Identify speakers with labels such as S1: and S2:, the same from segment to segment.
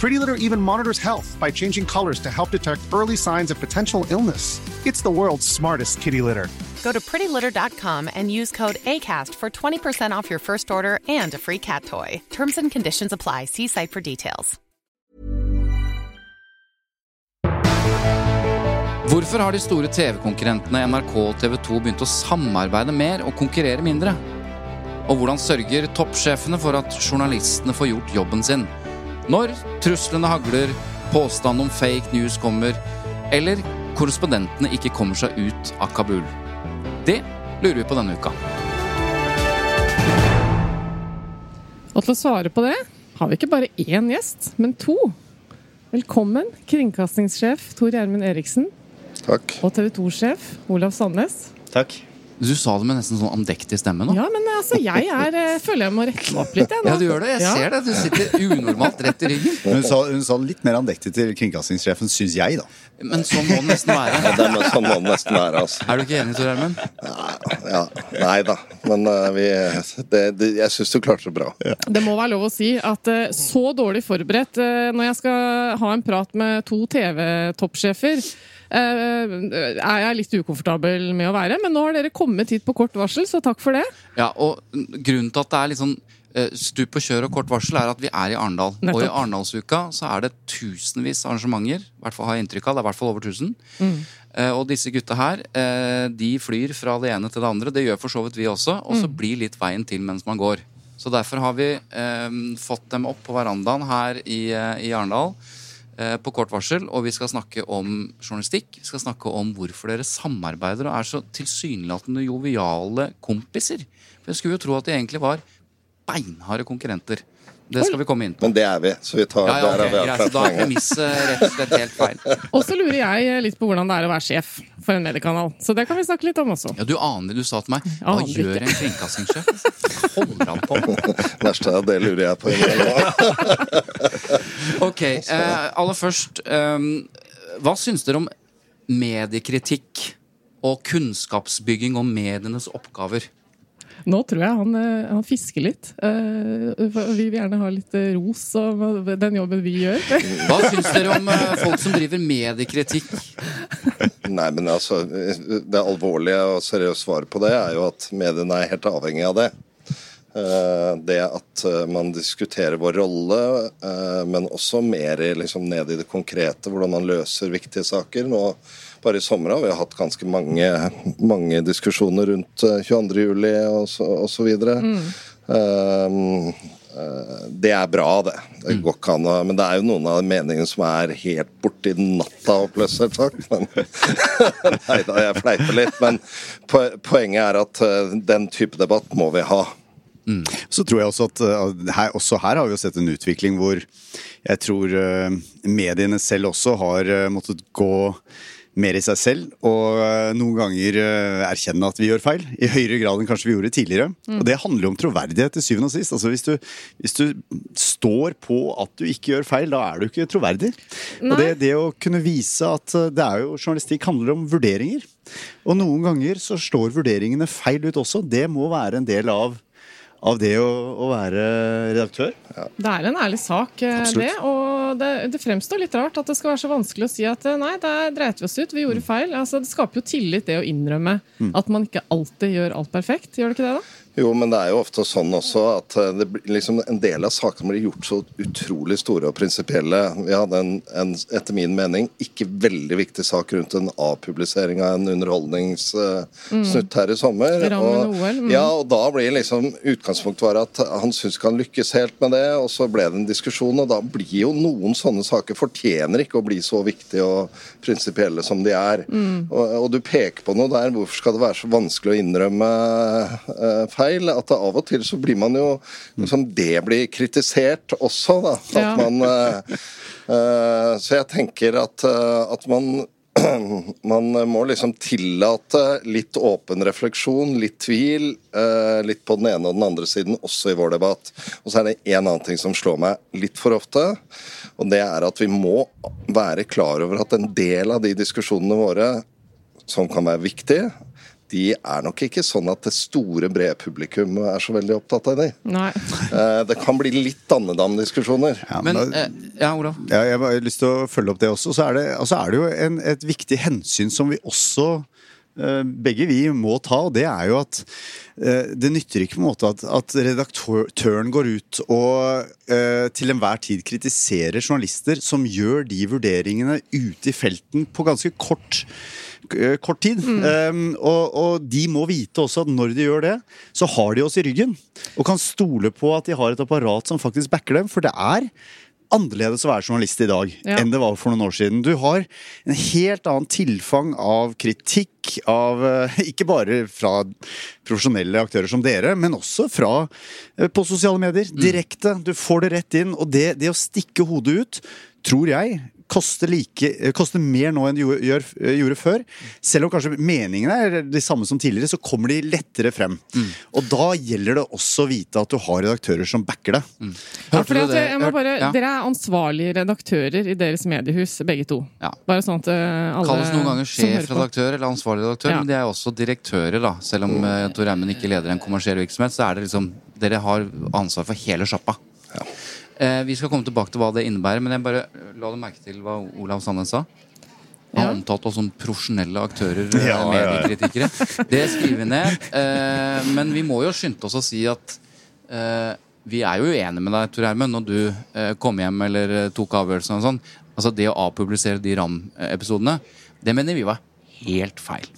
S1: Pretty Litter even monitors health by changing colors to help detect early signs of potential illness. It's the world's smartest kitty litter.
S2: Go to prettylitter.com and use code ACAST for 20% off your first order and a free cat toy. Terms and conditions apply. See site for details.
S3: Hvorfor har de store TV-konkurrentene NRK og TV 2 begynt å samarbeide mer og konkurrere mindre? Og hvordan sørger toppsjefene for at journalistene får gjort jobben sin? Når truslene hagler, påstand om fake news kommer, eller korrespondentene ikke kommer seg ut av Kabul? Det lurer vi på denne uka.
S4: Og til å svare på det har vi ikke bare én gjest, men to. Velkommen, kringkastingssjef Tor Gjermund Eriksen
S5: Takk.
S4: og TV 2-sjef Olav Sandnes.
S5: Takk.
S3: Du sa det med nesten sånn andektig stemme nå.
S4: Ja, men altså, jeg er, eh, føler jeg må rette meg opp litt, jeg nå.
S3: Ja, du gjør det. Jeg
S4: Ja.
S3: ser det. Du sitter unormalt rett i ryggen.
S6: Hun sa, hun sa litt mer andektig til kringkastingssjefen, syns jeg, da.
S3: Men sånn må det nesten være.
S5: Ja, Det er sånn må det nesten være, altså.
S3: Er du ikke enig, Tor Ermen?
S5: Ja, nei da. Men uh, vi det, det, Jeg syns du klarte det bra.
S4: Det må være lov å si at uh, så dårlig forberedt uh, når jeg skal ha en prat med to TV-toppsjefer, eh, er jeg litt ukomfortabel med å være. Men nå har dere kommet hit på kort varsel, så takk for det.
S3: Ja, og grunnen til at det er litt sånn eh, stup og kjør og kort varsel, er at vi er i Arendal. Og i. Arendalsuka så er det tusenvis av arrangementer. I hvert fall har jeg inntrykk av. Det er i hvert fall over 1000. Eh, og disse gutta her, eh, de flyr fra det ene til det andre. Det gjør for så vidt vi også. Og så blir litt veien til mens man går. Så derfor har vi eh, fått dem opp på verandaen her i, eh, i Arendal. Eh, På kort varsel, og vi skal snakke om journalistikk. Vi skal snakke om hvorfor dere samarbeider og er så tilsynelatende joviale kompiser. For Jeg skulle jo tro at de egentlig var beinharde konkurrenter. Det skal vi komme inn på.
S5: Men det er vi, så vi tar
S3: Ja, ja,
S5: der er vi
S3: greit, så Da er premisset rett og slett helt feil.
S4: Og så lurer jeg litt på hvordan det er å være sjef for en mediekanal. Så det kan vi snakke litt om også.
S3: Ja, Du aner, du sa til meg Hva
S4: Aner ikke.
S3: gjør en kringkastingssjef? Holder han på med?
S5: Verste er det lurer jeg på.
S3: Ok, eh, aller først eh, Hva syns dere om mediekritikk og kunnskapsbygging om medienes oppgaver?
S4: Nå tror jeg han, eh, han fisker litt. Eh, Vi vil gjerne ha litt eh, ros av den jobben vi gjør.
S3: Hva syns dere om folk som driver mediekritikk?
S5: Nei, men altså, Det alvorlige og seriøse svaret på det er jo at mediene er helt avhengig av det. Eh, Det at man diskuterer vår rolle, eh, men også mer i, liksom, ned i det konkrete, hvordan man løser viktige saker. Nå, bare i sommer har vi hatt ganske mange, mange diskusjoner rundt eh, 22. juli og så, og så videre. Eh, eh, det er bra, det. Det går ikke an Men det er jo noen av meningene som er helt borti natta, oppløsert takk. Men Nei da, jeg fleiper litt. Men poenget er at eh, den type debatt må vi ha.
S6: Så tror jeg også at uh, her, også her har vi jo sett en utvikling hvor jeg tror uh, mediene selv også har uh, måttet gå mer i seg selv og uh, noen ganger uh, erkjenne at vi gjør feil. I høyere grad enn kanskje vi gjorde tidligere. Og det handler jo om troverdighet til syvende og sist. Altså hvis du, hvis du står på at du ikke gjør feil, da er du ikke troverdig. Og det, det å kunne vise at uh, det er jo journalistikk handler om vurderinger. Og noen ganger så slår vurderingene feil ut også. Det må være en del av av det å, å være redaktør.
S4: Det er en ærlig sak, eh,
S6: Absolutt.
S4: det. Og det, det fremstår litt rart at det skal være så vanskelig å si at eh, nei, der dreit vi oss ut, vi gjorde feil. Altså, det skaper jo tillit, det å innrømme at man ikke alltid gjør alt perfekt. Gjør det ikke det, da?
S5: Jo, men det er jo ofte sånn også at eh, det, liksom, en del av sakene blir gjort så utrolig store og prinsipielle. Vi hadde en, en, etter min mening, ikke veldig viktig sak rundt en avpublisering av en underholdningssnutt her i sommer.
S4: Og, mm.
S5: Ja, og da blir liksom utgangspunktet var at han syns ikke han lykkes helt med det, og så ble det en diskusjon, og da blir jo noen sånne saker fortjener ikke å bli så viktige og prinsipielle som de er. Og, og, du peker på noe der. Hvorfor skal det være så vanskelig å innrømme uh, feil? At av og til så blir man jo liksom, Det blir kritisert også, da.
S4: Ja.
S5: man uh, Så jeg tenker at, uh, at man man må liksom tillate litt åpen refleksjon, litt tvil, litt på den ene og den andre siden, også i vår debatt. Og så er det en annen ting som slår meg litt for ofte, og det er at vi må være klar over at en del av de diskusjonene våre som kan være viktige, de er nok ikke sånn at det store, brede publikum er så veldig opptatt av de.
S4: Nei.
S5: Eh, Det kan bli litt dannedam-diskusjoner.
S6: Ja,
S3: Men
S6: da-
S3: eh, Ja, Olav.
S6: Ja, jeg har lyst til å følge opp det også. Så er det, altså er det jo en, et viktig hensyn som vi også eh, begge vi må ta, og det er jo at det nytter ikke på en måte at, at redaktøren går ut og eh, til enhver tid kritiserer journalister som gjør de vurderingene ute i felten på ganske kort eh, kort tid. Um, og, og de må vite også at når de gjør det, så har de oss i ryggen. Og kan stole på at de har et apparat som faktisk backer dem. For det er annerledes å være journalist i dag
S4: Ja.
S6: enn det var for noen år siden. Du har en helt annen tilfang av kritikk, av eh, ikke bare fra profesjonelle aktører som dere, men også fra eh, på sosiale medier. Direkte. Du får det rett inn. Og det, det å stikke hodet ut, tror jeg koster, like, eh, koster mer nå enn det gjorde, gjør, eh, gjorde før. Selv om kanskje meningene er de samme som tidligere, så kommer de lettere frem. Og da gjelder det også å vite at du har redaktører som backer deg.
S4: Ja,
S3: Hørte
S4: fordi
S3: du det?
S4: må bare,
S3: ja.
S4: Dere er ansvarlige redaktører i deres mediehus, begge to.
S3: Ja.
S4: Bare sånn at eh, alle
S3: Kalles noen ganger sjefredaktør eller ansvarlig redaktør,
S4: Ja.
S3: men de er også direktører, da. Selv om uh, Tor Ermen ikke leder en kommersiell virksomhet, så er det liksom Dere har ansvar for hele sjappa. Eh, vi skal komme tilbake til hva det innebærer, men jeg bare eh, la du merke til hva Olav Sandnes sa? Han
S4: Ja.
S3: omtalte oss som profesjonelle aktører, eh,
S6: Ja, ja, ja.
S3: mediekritikere. Det skriver vi ned. Eh, men vi må jo skynde oss å si at eh, vi er jo uenige med deg, Tor Hermen, når du eh, kom hjem eller eh, tok avgjørelsen og sånn. Altså det å avpublisere de RAM-episodene, det mener vi var helt feil.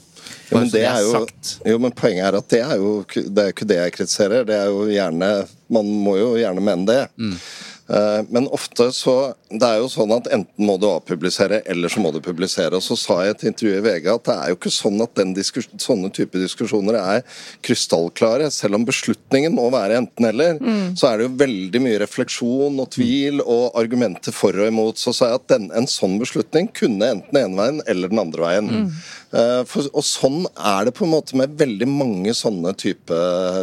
S5: Jo, men, det er jo, jo, men poenget er at det er jo det er ikke det jeg kritiserer. Det er jo gjerne Man må jo gjerne mene det. Eh, Men ofte så Det er jo sånn at enten må du avpublisere, eller så må du publisere. Og så sa jeg i et intervju i VG at det er jo ikke sånn at den sånne type diskusjoner er krystallklare. Selv om beslutningen må være enten-eller, så er det jo veldig mye refleksjon og tvil og argumenter for og imot. Så sa jeg at den, en sånn beslutning kunne enten den ene veien eller den andre veien. Eh, For, og sånn er det på en måte med veldig mange sånne type,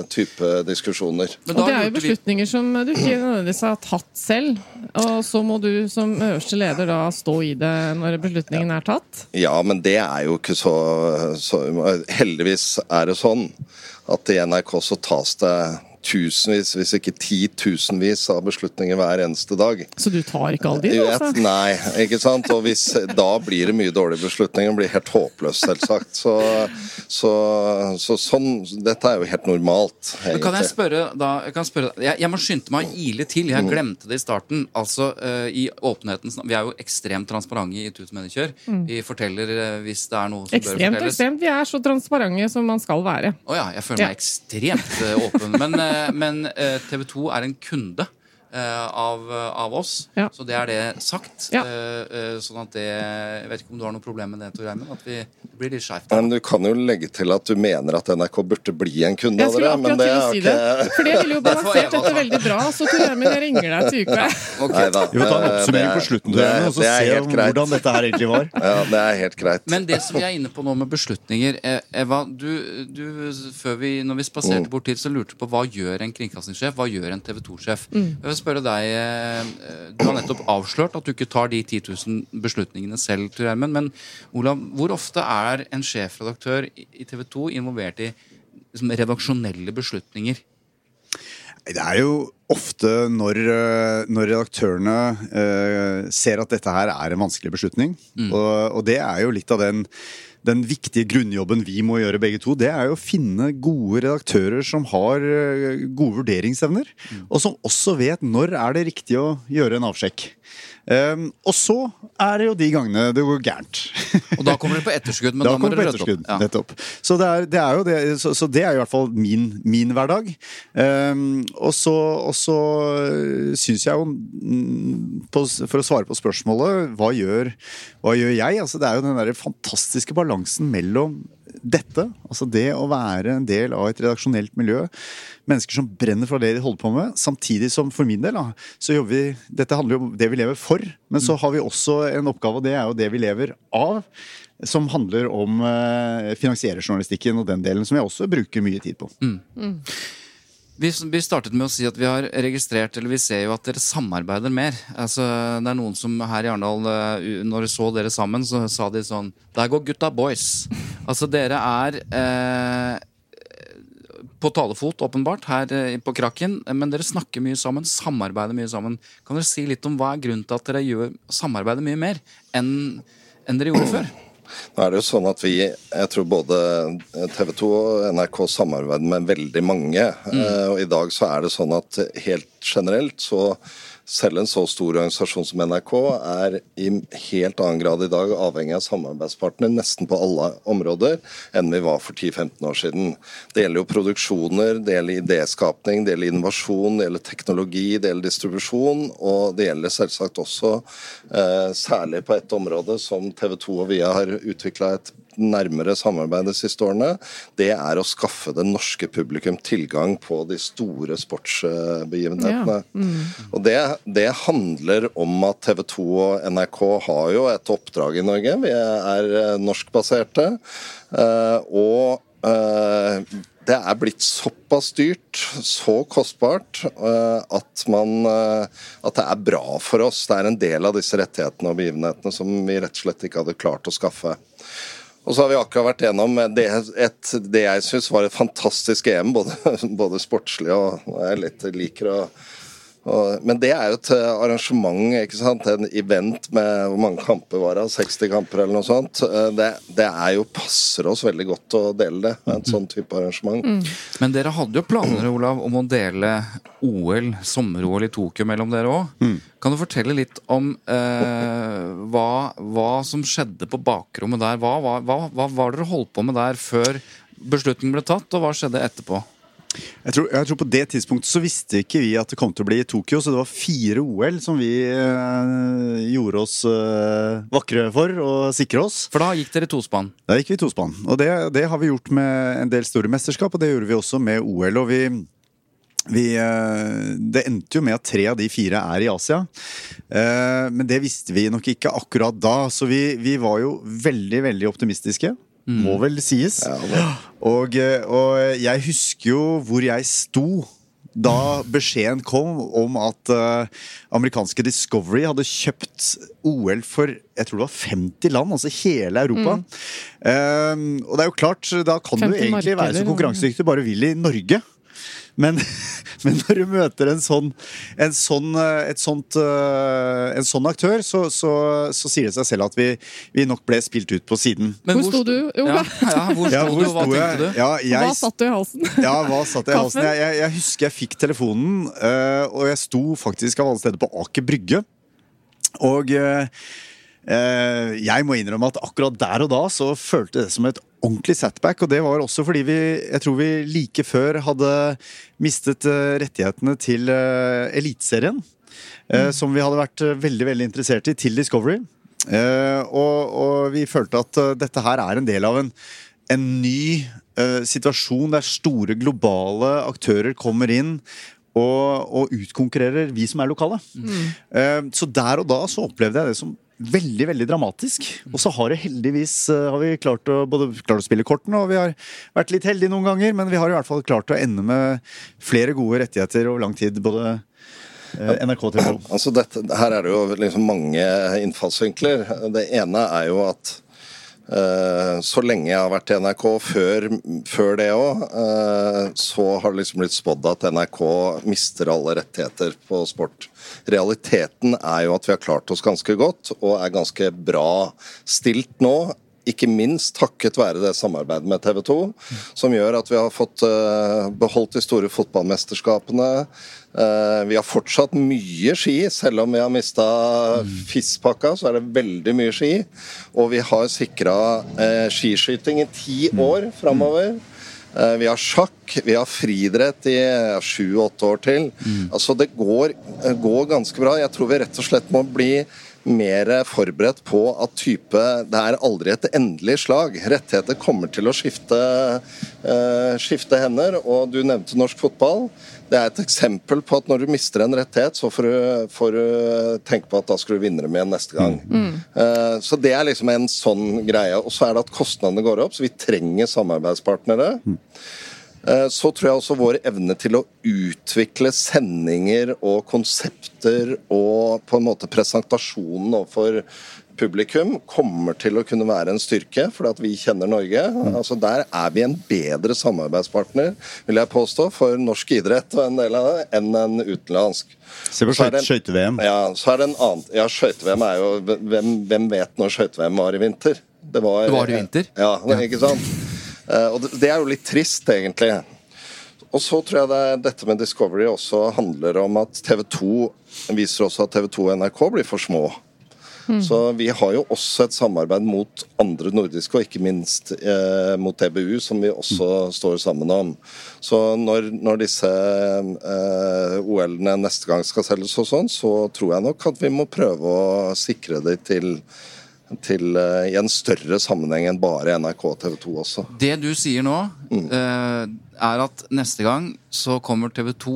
S5: type diskusjoner.
S3: Men
S4: Og det er jo beslutninger som du ikke nødvendigvis har tatt selv. Og så må du som øverste leder da stå i det når beslutningen er tatt.
S5: Ja, men det er jo ikke så, så Heldigvis er det sånn at i NRK så tas det tusenvis, hvis ikke titusenvis av beslutninger hver eneste dag.
S4: Så du tar ikke alle de,
S5: Da,
S4: altså?
S5: nei, ikke sant? Og hvis, da blir det mye dårlige beslutninger. Blir helt håpløst, selvsagt. Så, så, så sånn Dette er jo helt normalt,
S3: Men kan jeg spørre da Jeg, kan spørre, jeg, jeg må skynde meg å ile til. Jeg glemte det i starten. Altså, eh, i åpenhetens Vi er jo ekstremt transparente i Tut Mediekjør. Vi forteller eh, hvis det er noe som bør fortelles.
S4: ekstremt. Vi er så transparente som man skal være.
S3: Å ja, jeg føler meg
S4: Ja.
S3: ekstremt eh, åpen. Men, men TV 2 er en kunde. eh, av, av oss,
S4: Ja.
S3: så det er det sagt.
S4: Ja.
S3: Eh, eh, sånn at det Jeg vet ikke om du har noe problem med det, Tor Eimen? At vi blir litt skeivt.
S5: Men du kan jo legge til at du mener at NRK burde bli en kunde av dere. Men det er
S4: si
S5: ikke
S4: det. For det ville jo balansert dette veldig bra. Så Tor Gjermund, jeg ringer deg til uka.
S5: Okay.
S6: Vi må ta en oppsummering på slutten,
S5: Tor
S6: Tor, og så
S5: er
S6: se hvordan dette her egentlig var.
S5: Ja, det er helt greit.
S3: Men det som vi er inne på nå med beslutninger eh, Eva, du, du før vi, når vi spaserte
S5: Mm.
S3: bort hit, så lurte du på hva gjør en kringkastingssjef? Hva gjør en TV 2-sjef?
S4: Mm.
S3: Spørre deg eh, Du har nettopp avslørt at du ikke tar de 10 000 beslutningene selv, til Gjermund. Men Olav, hvor ofte er en sjefredaktør i TV 2 involvert i liksom, redaksjonelle beslutninger?
S6: Det er jo ofte når, eh, når redaktørene eh, ser at dette her er en vanskelig beslutning. Og, og det er jo litt av den, den viktige grunnjobben vi må gjøre begge to. Det er jo å finne gode redaktører som har eh, gode vurderingsevner. Og som også vet når er det riktig å gjøre en avsjekk. Um, og så er det jo de gangene det går gærent.
S3: Og da kommer dere på etterskudd, men da, må
S6: kommer
S3: dere
S6: det
S3: rydde opp. Ja.
S6: nettopp. Så det er, det er jo det, så, så det er i hvert fall min, min hverdag. Um, og så, og så syns jeg jo på, For å svare på spørsmålet, hva gjør, hva gjør jeg? Altså, det er jo den der fantastiske balansen mellom dette, altså det å være en del av et redaksjonelt miljø, mennesker som brenner for det de holder på med, samtidig som for min del, da, så jobber vi Dette handler jo om det vi lever for, men så har vi også en oppgave, og det er jo det vi lever av. Som handler om eh, finansiererjournalistikken og den delen, som jeg også bruker mye tid på.
S3: Vi, vi startet med å si at vi har registrert, eller vi ser jo at dere samarbeider mer. Altså, det er noen som her i Arendal, eh, når de så dere sammen, så sa de sånn Der går gutta boys. Altså, dere er eh, på talefot, åpenbart, her eh, på Krakken, men dere snakker mye sammen, samarbeider mye sammen. Kan dere si litt om hva er grunnen til at dere gjør, samarbeider mye mer enn enn dere gjorde før?
S5: Nå er det jo sånn at vi, jeg tror både TV 2 og NRK samarbeider med veldig mange. Eh, Og i dag så er det sånn at helt generelt så selv en så stor organisasjon som NRK er i helt annen grad i dag avhengig av samarbeidspartnere nesten på alle områder enn vi var for 10-15 år siden. Det gjelder jo produksjoner, det gjelder idéskapning, det gjelder innovasjon, det gjelder teknologi, det gjelder distribusjon, og det gjelder selvsagt også, eh, særlig på et område som TV 2 og VIA har utvikla et nærmere samarbeid de siste årene, det er å skaffe det norske publikum tilgang på de store sportsbegivenhetene. Og det, det handler om at TV 2 og NRK har jo et oppdrag i Norge. Vi er eh, norskbaserte. eh, Og eh, det er blitt såpass dyrt, så kostbart, at, man, at det er bra for oss. Det er en del av disse rettighetene og begivenhetene som vi rett og slett ikke hadde klart å skaffe. Og så har vi akkurat vært gjennom det, et, det jeg syns var et fantastisk EM, både, både sportslig og jeg litt liker å og, men det er jo et arrangement, ikke sant? en event med hvor mange kamper var det? 60 kamper eller noe sånt. Eh, Det, det er jo passer oss veldig godt å dele det, en sånn type arrangement.
S3: Men dere hadde jo planer Olav, om å dele OL, sommer-OL i Tokyo mellom dere òg. Kan du fortelle litt om eh, hva, hva som skjedde på bakrommet der? Hva, hva, hva, hva var dere holdt på med der før beslutningen ble tatt, og hva skjedde etterpå?
S6: Jeg tror, jeg tror På det tidspunktet så visste ikke vi at det kom til å bli i Tokyo, så det var fire OL som vi øh, gjorde oss øh, vakre for og sikre oss.
S3: For da gikk dere tospann.
S6: Da gikk vi tospann. Og det, det har vi gjort med en del store mesterskap, og det gjorde vi også med OL. Og vi, vi eh, Det endte jo med at tre av de fire er i Asia. Men det visste vi nok ikke akkurat da, så vi, vi var jo veldig, veldig optimistiske. Må vel sies. Og, eh, og jeg husker jo hvor jeg sto da beskjeden kom om at uh, amerikanske Discovery hadde kjøpt OL for jeg tror det var 50 land, altså hele Europa. Eh, og det er jo klart, da kan du
S4: 50
S6: egentlig være så konkurransedyktig du bare vil i Norge. Men, men når du møter en sånn, en sånn, eh, et sånt, eh, en sånn aktør, så, så, så sier det seg selv at vi, vi nok ble spilt ut på siden.
S3: Men
S4: Hvor sto du, Ola?
S3: Ja, ja, hvor sto
S6: Ja,
S3: du, og hva tenkte du?
S6: Ja,
S4: Hva satt du i halsen?
S6: ja, hva satt jeg i halsen? Jeg, jeg, jeg husker jeg fikk telefonen, eh, og jeg sto faktisk av alle steder på Aker Brygge. Og jeg må innrømme at akkurat der og da så følte det som et ordentlig setback. Og det var også fordi vi, jeg tror vi like før hadde mistet eh, rettighetene til uh, Eliteserien. eh, Som vi hadde vært eh, veldig, veldig interessert i, til Discovery. Eh, og, og vi følte at eh, dette her er en del av en, en ny eh, situasjon der store globale aktører kommer inn og, og utkonkurrerer vi som er lokale. Eh, så der og da så opplevde jeg det som veldig veldig dramatisk. Og så har det heldigvis eh, har vi klart å, både klart å spille kortene, og vi har vært litt heldige noen ganger, men vi har i hvert fall klart å ende med flere gode rettigheter over lang tid. Både eh, NRK TV
S5: Altså dette, her er det jo liksom mange innfallsvinkler. Det ene er jo at så lenge jeg har vært i NRK, før, før det òg, så har det liksom blitt spådd at NRK mister alle rettigheter på sport. Realiteten er jo at vi har klart oss ganske godt, og er ganske bra stilt nå ikke minst takket være det samarbeidet med TV 2, som gjør at vi har fått eh, beholdt de store fotballmesterskapene. Eh, vi har fortsatt mye ski, selv om vi har mista FIS-pakka, så er det veldig mye ski. Og vi har sikra eh, skiskyting i ti år framover. Eh, Vi har sjakk, vi har friidrett i sju-åtte år til. Altså Det går, går ganske bra. Jeg tror vi rett og slett må bli mer forberedt på at type Det er aldri et endelig slag. Rettigheter kommer til å skifte, uh, skifte hender. Og du nevnte norsk fotball. Det er et eksempel på at når du mister en rettighet, så får du, får du tenke på at da skal du vinne dem igjen neste gang. Eh, så det er liksom en sånn greie. Og så er det at kostnadene går opp, så vi trenger samarbeidspartnere. Eh, Så tror jeg også vår evne til å utvikle sendinger og konsepter og på en måte presentasjonen overfor publikum kommer til å kunne være en styrke, fordi at vi kjenner Norge. Altså Der er vi en bedre samarbeidspartner, vil jeg påstå, for norsk idrett og en del av det, enn en utenlandsk.
S6: Se på
S5: er
S6: skøyte-VM.
S5: Ja, så er det en annen Ja, skøyte-VM er jo Hvem, hvem vet når skøyte-VM var i vinter? Det var,
S3: Det var i vinter.
S5: Ja, ikke sant? Eh, og det, er jo litt trist, egentlig. Og så tror jeg det, dette med Discovery også handler om at TV 2 viser også at TV 2 og NRK blir for små. Så vi har jo også et samarbeid mot andre nordiske, og ikke minst eh, mot TBU, som vi også står sammen om. Så når, når disse eh, OL-ene neste gang skal selges og sånn, så tror jeg nok at vi må prøve å sikre det til, til eh, i en større sammenheng enn bare NRK og TV 2 også.
S3: Det du sier nå, eh, er at neste gang så kommer TV 2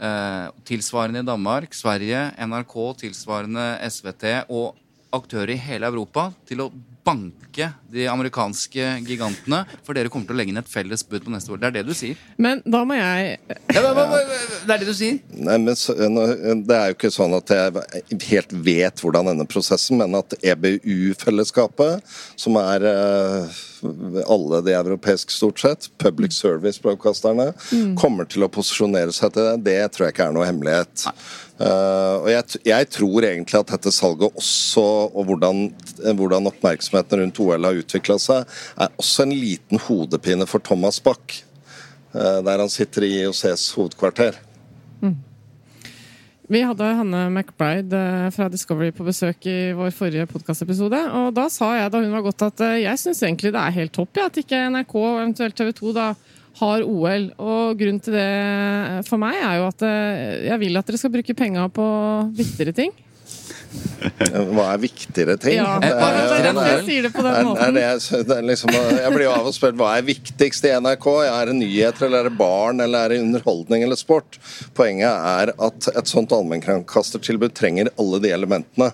S3: eh, tilsvarende i Danmark, Sverige, NRK, tilsvarende SVT og aktører i hele Europa til å banke de amerikanske gigantene, for dere kommer til å legge inn et felles bud på neste år. Det er det du sier.
S4: Men da må jeg
S3: Ja, men, hva- det er det du sier.
S5: Nei, men så, Det er jo ikke sånn at jeg helt vet hvordan denne prosessen, men at EBU-fellesskapet, som er eh, alle de europeiske stort sett, public service-broadcasterne, kommer til å posisjonere seg til det. Det tror jeg ikke er noe hemmelighet. Uh, og jeg, jeg tror egentlig at dette salget også, og hvordan, hvordan oppmerksomheten rundt OL har utvikla seg, er også en liten hodepine for Thomas Bach, uh, der han sitter i IOCs hovedkvarter.
S4: Vi hadde Hanne McBride eh, fra Discovery på besøk i vår forrige podkastepisode. Og da sa jeg da hun var gått at eh, jeg syns egentlig det er helt topp ja, at ikke NRK og eventuelt TV 2 da har OL. Og grunnen til det eh, for meg er jo at jeg vil at dere skal bruke penga på viktigere ting.
S5: Hva er viktigere ting?
S4: Ja,
S5: Det er-
S4: det er jeg sier det på den måten.
S5: jeg- liksom, jeg blir jo av og spurt hva er viktigst i NRK. Ja, er det nyheter, eller er det barn, eller er det underholdning eller sport? Poenget er at et sånt allmennkringkastertilbud trenger alle de elementene.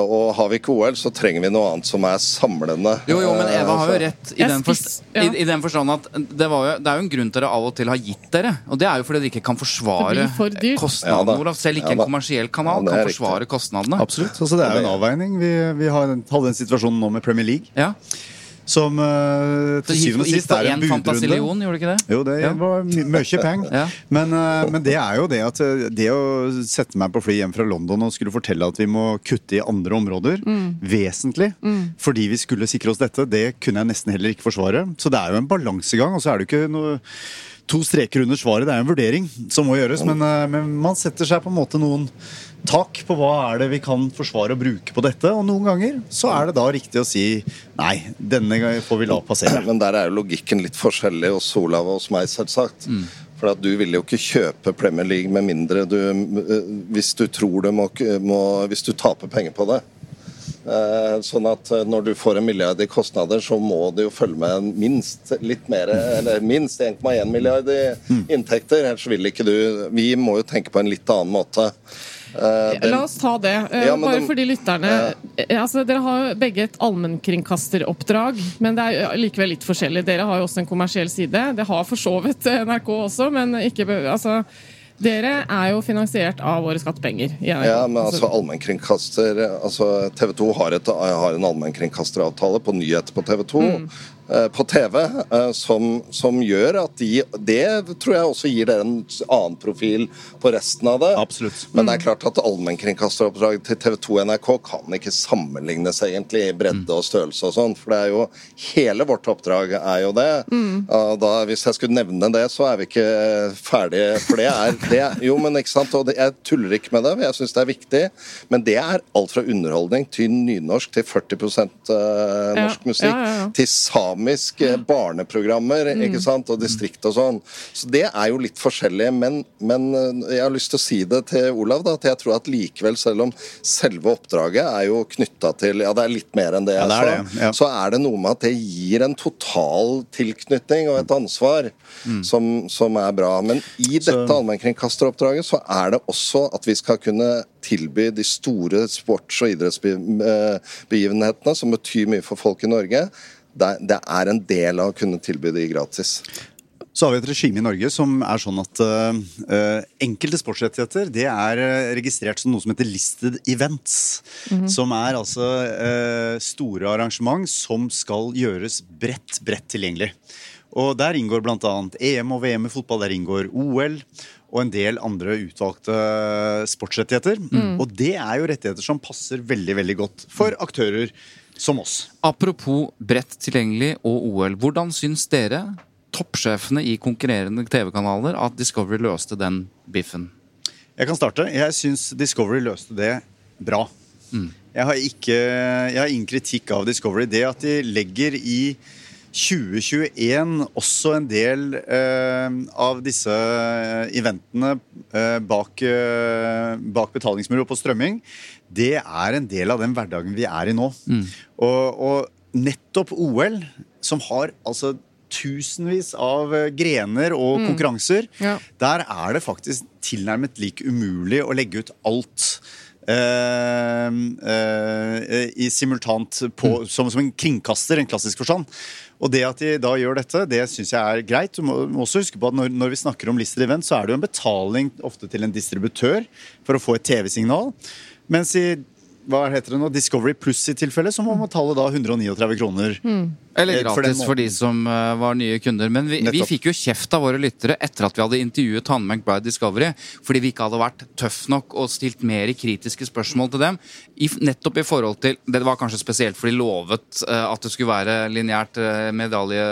S5: Og har vi ikke OL, så trenger vi noe annet som er samlende.
S3: Jo, jo, men Eva har jo
S5: Eh,
S3: rett i den, forst
S4: ja.
S3: i, i den forstand at det, var jo, det er jo en grunn til dere av og til har gitt dere. Og det er jo fordi dere ikke kan forsvare
S4: for
S3: kostnadene.
S5: Ja.
S3: Selv ikke
S5: Ja
S3: en kommersiell kanal
S5: Ja,
S3: kan
S5: forsvare riktig.
S3: kostnadene.
S6: Absolutt. Altså, det er jo en avveining. Vi, vi har, hadde den situasjonen nå med Premier League,
S3: Ja,
S6: som
S3: uh,
S6: til syvende og sist er en budrunde.
S3: gjorde ikke det?
S6: Jo, det
S3: Ja.
S6: var mye penger.
S3: Ja.
S6: men, uh, men det er jo det at eh, det å sette meg på fly hjem fra London og skulle fortelle at vi må kutte i andre områder, vesentlig, fordi vi skulle sikre oss dette, det kunne jeg nesten heller ikke forsvare. Så det er jo en balansegang, og så er det jo ikke noe to streker under svaret. Det er en vurdering som må gjøres, men, eh, men man setter seg på en måte noen tak på hva er det vi kan forsvare og bruke på dette. Og noen ganger så er det da riktig å si nei, denne gangen får vi la passere.
S5: Men der er jo logikken litt forskjellig hos Olav og hos meg, selvsagt. For at du vil jo ikke kjøpe Premier League med mindre du eh, Hvis du tror du må, må Hvis du taper penger på det. Eh, Sånn at eh, når du får en milliard i kostnader, så må det jo følge med minst litt mer, eller minst 1,1 milliard i inntekter. Ellers vil ikke du Vi må jo tenke på en litt annen måte. Eh, den-
S4: La oss ta det. eh,
S5: Ja, Bare
S4: bare
S5: for
S4: de lytterne eh, altså, Dere har jo begge et allmennkringkasteroppdrag, men det er likevel litt forskjellig. Dere har jo også en kommersiell side. Det har for så vidt NRK også, men ikke altså, Dere er jo finansiert av våre skattepenger.
S5: Ja, men altså allmennkringkaster altså TV 2 har, et, har en allmennkringkasteravtale på nyheter på TV 2. eh, på TV eh, som, som gjør at de Det tror jeg også gir dere en annen profil på resten av det.
S6: Absolutt.
S5: Men det er klart at allmennkringkasteroppdraget til TV 2 og NRK kan ikke sammenlignes egentlig i bredde og størrelse og sånn, for det er jo Hele vårt oppdrag er jo det. Og da, hvis jeg skulle nevne det, så er vi ikke ferdige, for det er det, Jo, men ikke sant, og det, jeg tuller ikke med det, jeg syns det er viktig, men det er alt fra underholdning til nynorsk til 40 eh, norsk
S4: Ja,
S5: musikk
S4: ja, ja, ja.
S5: til samiske barneprogrammer
S4: Mm.
S5: ikke sant, og distrikt og sånn. Så det er jo litt forskjellig, men, men eh, jeg har lyst til å si det til Olav, da, at jeg tror at likevel, selv om selve oppdraget er jo knytta til Ja, det er litt mer enn det
S6: Ja,
S5: jeg
S6: det er
S5: sa,
S6: det, ja.
S5: så er det noe med at det gir en total tilknytning og et ansvar som, som er bra. Men i
S6: Så-
S5: dette allmennkringkasteroppdraget så er det også at vi skal kunne tilby de store sports- og idrettsbegivenhetene som betyr mye for folk i Norge. Det, det er en del av å kunne tilby de gratis.
S6: Så har vi et regime i Norge som er sånn at eh, eh, enkelte sportsrettigheter det er eh, registrert som noe som heter listed events. Som er altså uh, store arrangement som skal gjøres bredt, bredt tilgjengelig. Og Der inngår bl.a. EM og VM i fotball, der inngår OL og en del andre utvalgte sportsrettigheter. Og det er jo rettigheter som passer veldig, veldig godt for aktører som oss.
S3: Apropos bredt tilgjengelig og OL. Hvordan syns dere, toppsjefene i konkurrerende TV-kanaler, at Discovery løste den biffen?
S6: Jeg kan starte. Jeg syns Discovery løste det bra. Jeg, har ikke, jeg har ingen kritikk av Discovery. Det at de legger i 2021 også en del eh, av disse eventene eh, bak, eh, bak betalingsmuro på strømming, det er en del av den hverdagen vi er i nå. Og, og nettopp OL, som har altså tusenvis av eh, grener og konkurranser,
S4: Ja.
S6: der er det faktisk tilnærmet lik umulig å legge ut alt. Uh, uh, i simultant på, som, som en kringkaster, en klassisk forstand. Og det at de da gjør dette, det syns jeg er greit. Du må, må også huske på at når, når vi snakker om Lister event, så er det jo en betaling ofte til en distributør for å få et TV-signal. Mens i hva heter det nå, Discovery Pluss i tilfelle, så må man betale da 139 kroner.
S3: Eller
S6: gratis for
S3: for de som eh, var nye kunder. Men vi, vi fikk jo kjeft av våre lyttere etter at vi hadde intervjuet Hanne McBride Discovery fordi vi ikke hadde vært tøff nok og stilt mer kritiske spørsmål til dem. I, nettopp i forhold til Det var kanskje spesielt fordi de lovet eh, at det skulle være lineært eh, medalje,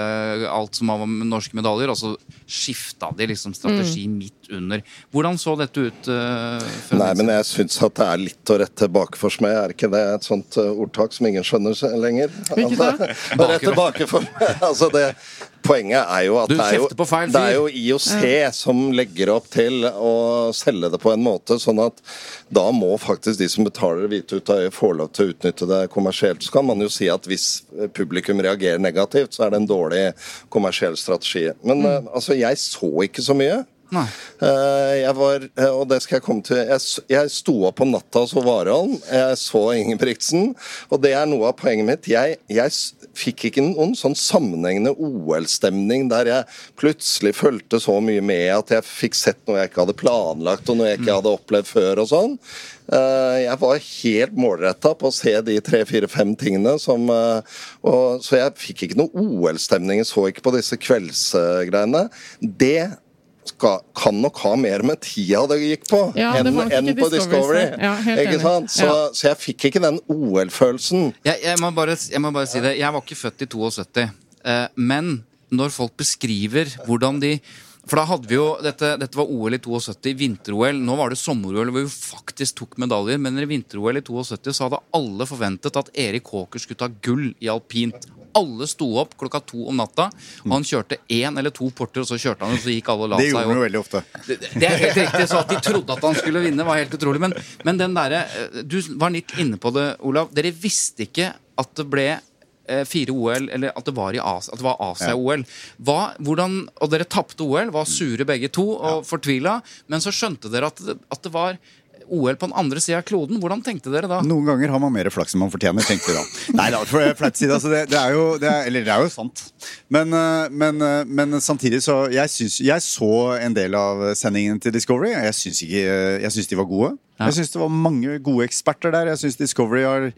S3: alt som var med norske medaljer, og så skifta de liksom strategi midt under. Hvordan så dette ut? Uh,
S5: Nei, men jeg syns at det er litt å rette bakeforsmed. Er ikke det et sånt eh, ordtak som ingen skjønner lenger?
S4: Hvilket da?
S5: Å rette bakeforsmed. altså det, poenget er jo at det er jo,
S3: feil
S5: det er jo IOC som legger opp til å selge det på en måte sånn at da må faktisk de som betaler hvite ut av øyet, få lov til å utnytte det kommersielt. Så kan man jo si at hvis publikum reagerer negativt, så er det en dårlig kommersiell strategi. Men mm. altså, jeg så ikke så mye.
S3: Nei.
S5: Eh, Jeg var, eh, og det skal jeg komme til Jeg, jeg sto opp om natta og så Warholm. Jeg så Ingebrigtsen. Og det er noe av poenget mitt. Jeg, jeg fikk ikke noen sånn sammenhengende OL-stemning der jeg plutselig fulgte så mye med at jeg fikk sett noe jeg ikke hadde planlagt, og noe jeg ikke hadde opplevd før og sånn. Eh, Jeg var helt målretta på å se de tre-fire-fem tingene som og, Så jeg fikk ikke noe OL-stemning. Jeg så ikke på disse kveldsgreiene. Det skal, kan nok ha mer med tida det gikk på,
S4: Ja,
S5: enn enn på
S4: Discovery,
S5: Discovery.
S4: ja,
S5: ikke sant? Så,
S4: Ja.
S5: så jeg fikk ikke den OL-følelsen.
S3: Jeg, jeg, må bare, jeg må bare si det. Jeg var ikke født i 72. Eh, men når folk beskriver hvordan de For da hadde vi jo Dette, dette var OL i 72, vinter-OL. Nå var det sommer-OL hvor vi faktisk tok medaljer. Men i vinter-OL i 72 så hadde alle forventet at Erik Haaker skulle ta gull i alpint. Alle sto opp klokka to om natta, og han kjørte én eller to porter, og så kjørte han, og så gikk alle og la seg.
S6: Det
S3: gjorde
S6: han jo veldig ofte.
S3: det, det er helt riktig, så at de trodde at han skulle vinne, var helt utrolig. Men, men den derre eh, Du var litt inne på det, Olav. Dere visste ikke at det ble eh, fire OL, eller at det var, Asia, Asia-OL. Og dere tapte OL, var sure begge to og fortvila. Men så skjønte dere at det, at det var OL på den andre sida av kloden. Hvordan tenkte dere da?
S6: Noen ganger har man mer flaks enn man fortjener, tenkte vi da. Nei da, for det flaut side. Altså, det, det er jo, det er, eller det er jo sant. Men, eh, men, eh, men samtidig så jeg, synes, jeg så en del av sendingen til Discovery. Jeg syns, ikke, jeg syns de var gode. Jeg syns det var mange gode eksperter der. Jeg syns Discovery har,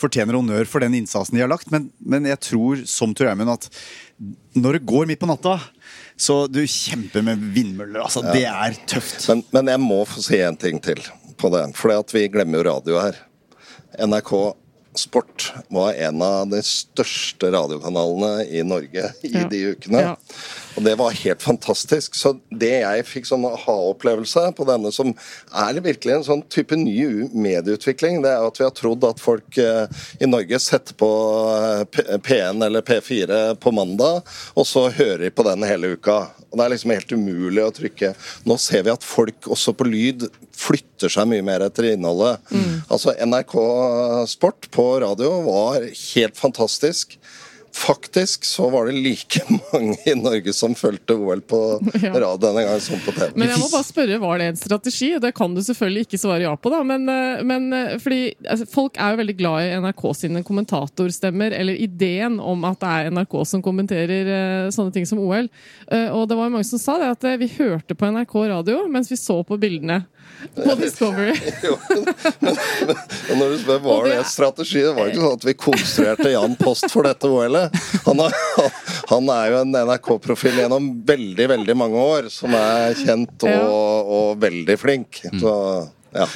S6: fortjener honnør for den innsatsen de har lagt. Men, men jeg tror, som Tor Eimund, at når det går midt på natta så du kjemper med vindmøller. altså Det er tøft.
S5: Men, men jeg må få si en ting til på det. For vi glemmer jo radio her. NRK Sport var en av de største radiokanalene i Norge i
S4: Ja.
S5: de ukene.
S4: Ja.
S5: Og det var helt fantastisk. Så det jeg fikk sånn aha-opplevelse på denne, som er virkelig en sånn type ny medieutvikling, det er at vi har trodd at folk eh, i Norge setter på eh, P- P1 eller P4 på mandag, og så hører de på den hele uka. Og Det er liksom helt umulig å trykke. Nå ser vi at folk også på lyd flytter seg mye mer etter innholdet. Altså NRK Sport på radio var helt fantastisk. Faktisk så var det like mange i Norge som fulgte OL på radio denne gangen som på TV.
S4: Men jeg må bare spørre, var det en strategi? Det kan du selvfølgelig ikke svare ja på, da. Men, eh, men eh, fordi altså, folk er jo veldig glad i NRK sine kommentatorstemmer, eller ideen om at det er NRK som kommenterer uh, sånne ting som OL. Uh, og det var jo mange som sa det, at uh, vi hørte på NRK radio mens vi så på bildene på Discovery.
S5: Jo, men, når du spør
S4: hva det er-
S5: strategi, det var ikke sånn at vi konstruerte Jan Post for dette OL-et. Han, er- han er jo en NRK-profil gjennom veldig, veldig mange år, som er kjent og, og veldig flink. Så ja.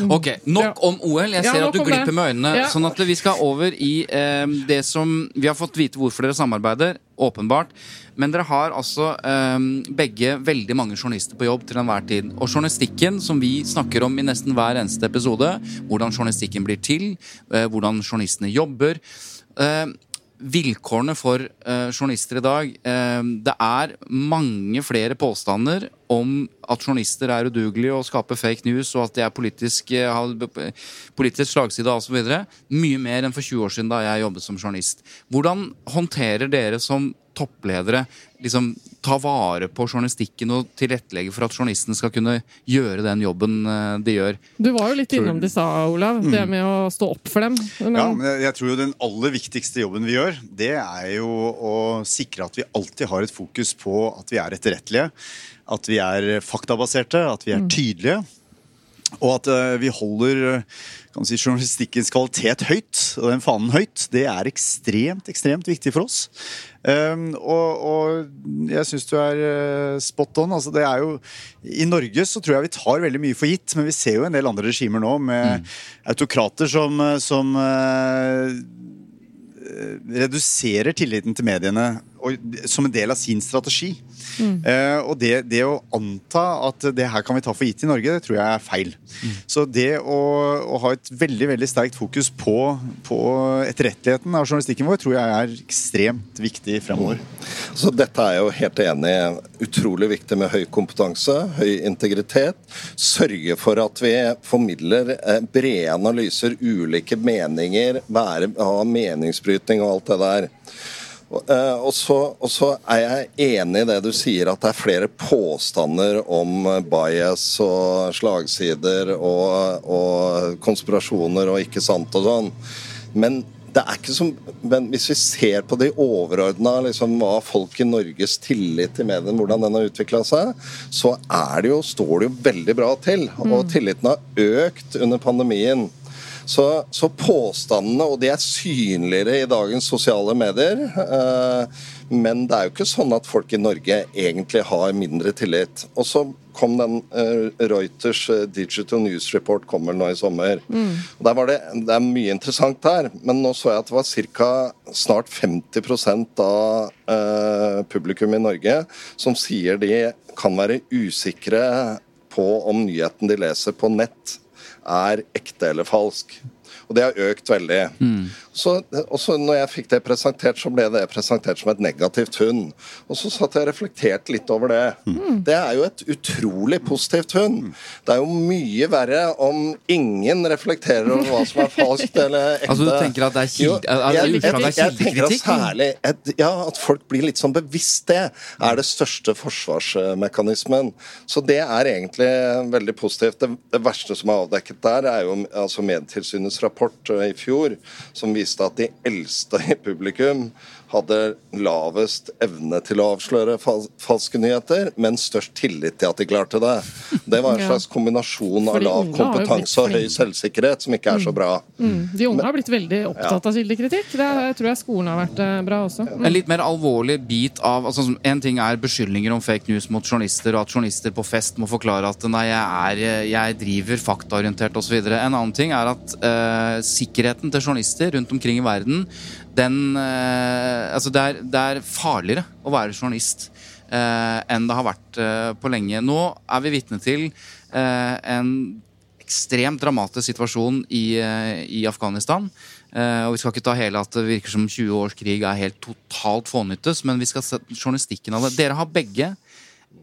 S3: Ok, Nok om OL. Jeg ser at du glipper med øynene.
S4: Ja.
S3: Sånn at vi skal over i eh, det som Vi har fått vite hvorfor dere samarbeider, åpenbart. Men dere har altså eh, begge veldig mange journalister på jobb til enhver tid. Og journalistikken, som vi snakker om i nesten hver eneste episode, hvordan journalistikken blir til, eh, hvordan journalistene jobber eh, Vilkårene for eh, journalister i dag eh, Det er mange flere påstander om at journalister er udugelige og skaper fake news, og at de er politisk, eh, politisk slagside osv. Mye mer enn for 20 år siden da jeg jobbet som journalist. Hvordan håndterer dere som toppledere liksom ta vare på journalistikken og tilrettelegge for at journalisten skal kunne gjøre den jobben eh, de gjør?
S4: Du var jo litt innom de sa, Olav, det med å stå opp for dem. Men,
S6: Ja, men jeg- jeg tror jo den aller viktigste jobben vi gjør, det er jo å sikre at vi alltid har et fokus på at vi er etterrettelige. At vi er faktabaserte, at vi er tydelige. Og at eh, vi holder eh, kan si, journalistikkens kvalitet høyt, og den fanen høyt. Det er ekstremt, ekstremt viktig for oss. Um, og, og jeg syns du er eh, spot on. Altså, det er jo, I Norge så tror jeg vi tar veldig mye for gitt, men vi ser jo en del andre regimer nå med autokrater som, som uh, reduserer tilliten til mediene som en del av sin strategi. Eh, og det, det å anta at det her kan vi ta for gitt i Norge, det tror jeg er feil. Så det å, å ha et veldig veldig sterkt fokus på, på etterretteligheten av journalistikken vår, tror jeg er ekstremt viktig fremover.
S5: Så dette er jeg jo helt enig i. Utrolig viktig med høy kompetanse, høy integritet. Sørge for at vi formidler eh, brede analyser, ulike meninger, være, ha meningsbrytning og alt det der. Og, eh, Og så, og så er jeg enig i det du sier, at det er flere påstander om eh, bias og slagsider og, og konspirasjoner og ikke sant og sånn. Men det er ikke som, men hvis vi ser på de overordna, liksom, hva folk i Norges tillit til mediene, hvordan den har utvikla seg, så er det jo, står det jo veldig bra til. Og tilliten har økt under pandemien. Så, så påstandene, og de er synligere i dagens sosiale medier. Eh, men det er jo ikke sånn at folk i Norge egentlig har mindre tillit. Og så kom den eh, Reuters eh, Digital News Report kommer nå i sommer. Og der var det, det er mye interessant der, men nå så jeg at det var ca. snart 50 av eh, publikum i Norge som sier de kan være usikre på om nyheten de leser på nett er ekte eller falsk. Og det har økt veldig. Så, og så når jeg fikk det presentert, så ble det presentert som et negativt hund. Og så satt jeg og reflekterte litt over det. Det er jo et utrolig positivt hund. Det er jo mye verre om ingen reflekterer over hva som er falskt eller ekte.
S3: Altså, du tenker at det er kilde-
S5: Jo,
S3: altså,
S5: jeg, jeg, jeg, jeg tenker at særlig et, Ja, at folk blir litt sånn bevisst det, er det største forsvarsmekanismen. Så det er egentlig veldig positivt. Det, det verste som er avdekket der, er jo altså Medtilsynets rapport eh, i fjor som viste at de eldste i publikum hadde lavest evne til å avsløre fal falske nyheter, men størst tillit til at de klarte det. Det var en slags kombinasjon av lav kompetanse og høy selvsikkerhet, som ikke er så bra.
S4: Mm. De unge har blitt veldig opptatt av kildekritikk. Det er- tror jeg skolen har vært eh, bra også. Mm.
S3: En litt mer alvorlig bit av altså, En ting er beskyldninger om fake news mot journalister, og at journalister på fest må forklare at nei, jeg, er, jeg driver faktaorientert osv. En annen ting er at uh, sikkerheten til journalister rundt omkring i verden, den eh, Altså, det er, det er farligere å være journalist eh, enn det har vært eh, på lenge. Nå er vi vitne til en ekstremt dramatisk situasjon i, i Afghanistan. Eh, og Vi skal ikke ta hele at det virker som 20 års krig er helt totalt fånyttes, men vi skal se journalistikken av det. Dere har begge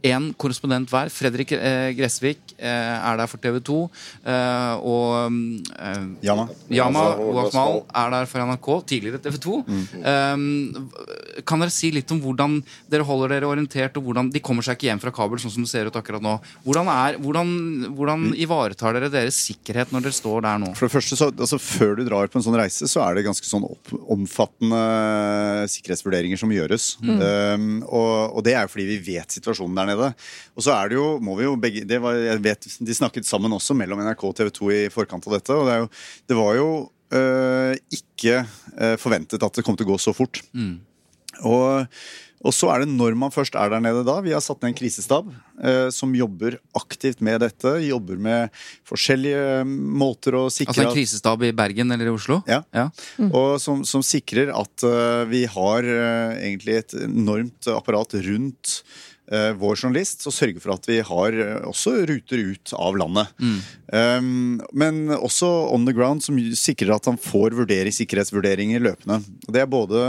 S3: en korrespondent hver. Fredrik eh, Gressvik eh, er der for TV 2. Eh, og eh,
S6: Yama.
S3: Yama
S5: Altså,
S3: er der for NRK, tidligere TV 2. Eh, kan dere si litt om hvordan dere holder dere orientert, og hvordan de kommer seg ikke hjem fra kabel, sånn som det ser ut akkurat nå? Hvordan, er, hvordan, hvordan ivaretar dere deres sikkerhet når dere står der nå?
S6: For det første, så, altså Før du drar på en sånn reise, så er det ganske sånn opp, omfattende sikkerhetsvurderinger som gjøres. Um, og, og det er jo fordi vi vet situasjonen der nede. Og så er det jo, må vi jo begge det var, jeg vet, De snakket sammen også mellom NRK og TV 2 i forkant av dette. Og det, er jo, det var jo øh, ikke øh, forventet at det kom til å gå så fort. Og, og så er det når man først er der nede da. Vi har satt ned en krisestab eh, som jobber aktivt med dette. Jobber med forskjellige måter å sikre
S3: Altså en krisestab i Bergen eller i Oslo?
S6: Ja. Og som, som sikrer at eh, vi har eh, egentlig et enormt apparat rundt vår journalist, og sørger for at vi har eh, også ruter ut av landet. Um, men også on the ground, som sikrer at han får vurdere sikkerhetsvurderinger løpende. Og Det er både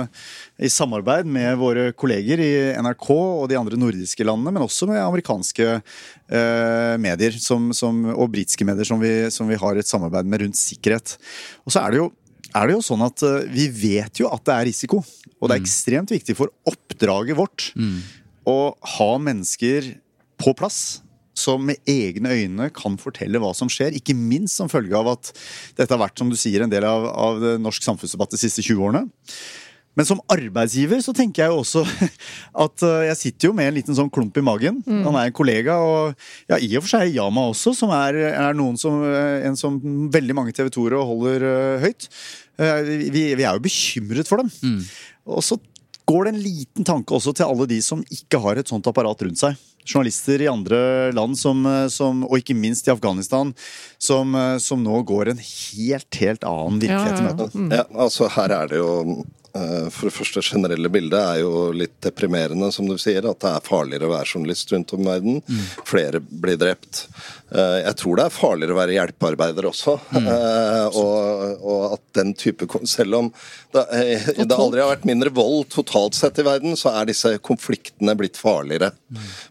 S6: i samarbeid med våre kolleger i NRK og de andre nordiske landene, men også med amerikanske uh, medier som, som, og britiske medier som vi, som vi har et samarbeid med rundt sikkerhet. Og så er det jo er det jo sånn at eh, vi vet jo at det er risiko. Og det er ekstremt viktig for oppdraget vårt å ha mennesker på plass som med egne øyne kan fortelle hva som skjer. Ikke minst som følge av at dette har vært som du sier, en del av, av norsk samfunnsdebatt de siste 20 årene. Men som arbeidsgiver så tenker jeg jo også at eh, jeg sitter jo med en liten sånn klump i magen. Han er en kollega, og ja, i og for seg Yama også, som er, er noen som, eh, en som veldig mange TV 2-ere holder eh, høyt. Vi, vi er jo bekymret for dem. Og så går det en liten tanke også til alle de som ikke har et sånt apparat rundt seg. Journalister i andre land, som, eh, som, og ikke minst i Afghanistan, som, eh, som nå går en helt, helt annen virkelighet i
S4: Ja, ja, ja.
S6: møte.
S5: Ja, altså her er det jo For det første generelle bildet er jo litt deprimerende, som du sier. At det er farligere å være journalist rundt om i verden. Flere blir drept. Eh, Jeg tror det er farligere å være hjelpearbeider også. Mm. Og, og at den type Selv om det, eh, det aldri har vært mindre vold totalt sett i verden, så er disse konfliktene blitt farligere.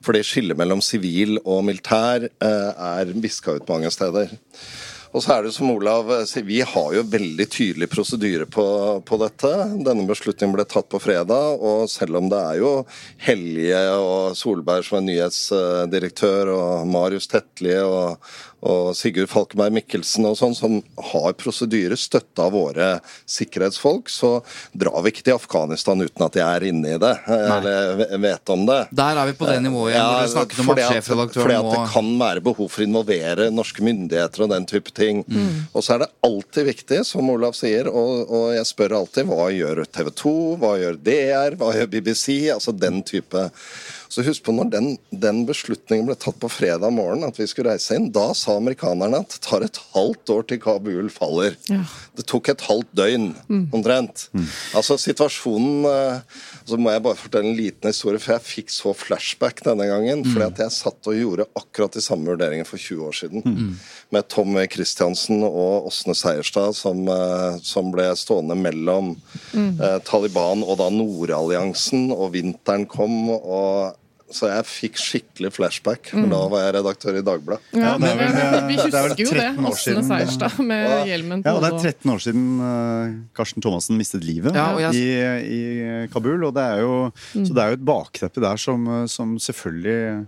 S5: Fordi skillet mellom sivil og militær eh, er viska ut mange steder. Og så er det som Olav sier, vi har jo veldig tydelig prosedyre på, på dette. Denne beslutningen ble tatt på fredag, og selv om det er jo Helje og Solberg som er nyhetsdirektør, og Marius Tetlie og, og Sigurd Falkenberg Mikkelsen og sånn, som har prosedyre støtta av våre sikkerhetsfolk, så drar vi ikke til Afghanistan uten at de er inne i det, eller vet om det.
S3: Der er vi på det nivået igjen, hvor dere snakket om
S5: fordi
S3: at
S5: fordi at det kan være behov for å involvere norske myndigheter og den type ting. Og så er det alltid viktig, som Olav sier, og, og jeg spør alltid hva gjør TV 2, hva gjør DR, hva gjør BBC? Altså den type. Så husk på når den, den beslutningen ble tatt på fredag morgen, at vi skulle reise inn, da sa amerikanerne at det tar et halvt år til Kabul faller.
S4: Ja.
S5: Det tok et halvt døgn, omtrent. Altså situasjonen eh, Så må jeg bare fortelle en liten historie, for jeg fikk så flashback denne gangen. Fordi at jeg satt og gjorde akkurat de samme vurderingene for 20 år siden. Med Tom Christiansen og Åsne Seierstad som, eh, som ble stående mellom eh, Taliban og da Nordalliansen, og vinteren kom. og så jeg fikk skikkelig flashback, for da var jeg redaktør i Dagbladet.
S4: Ja,
S6: Ja, det er vel,
S4: vi
S6: er
S4: husker jo det.
S6: 13
S4: Åsne. Seierstad med hjelmen på
S6: Ja, og det er 13 år siden uh, Karsten Thomassen mistet livet
S3: Ja, jeg-
S6: i, i Kabul. Og det er jo, Så det er jo et bakteppe der som, eh, som selvfølgelig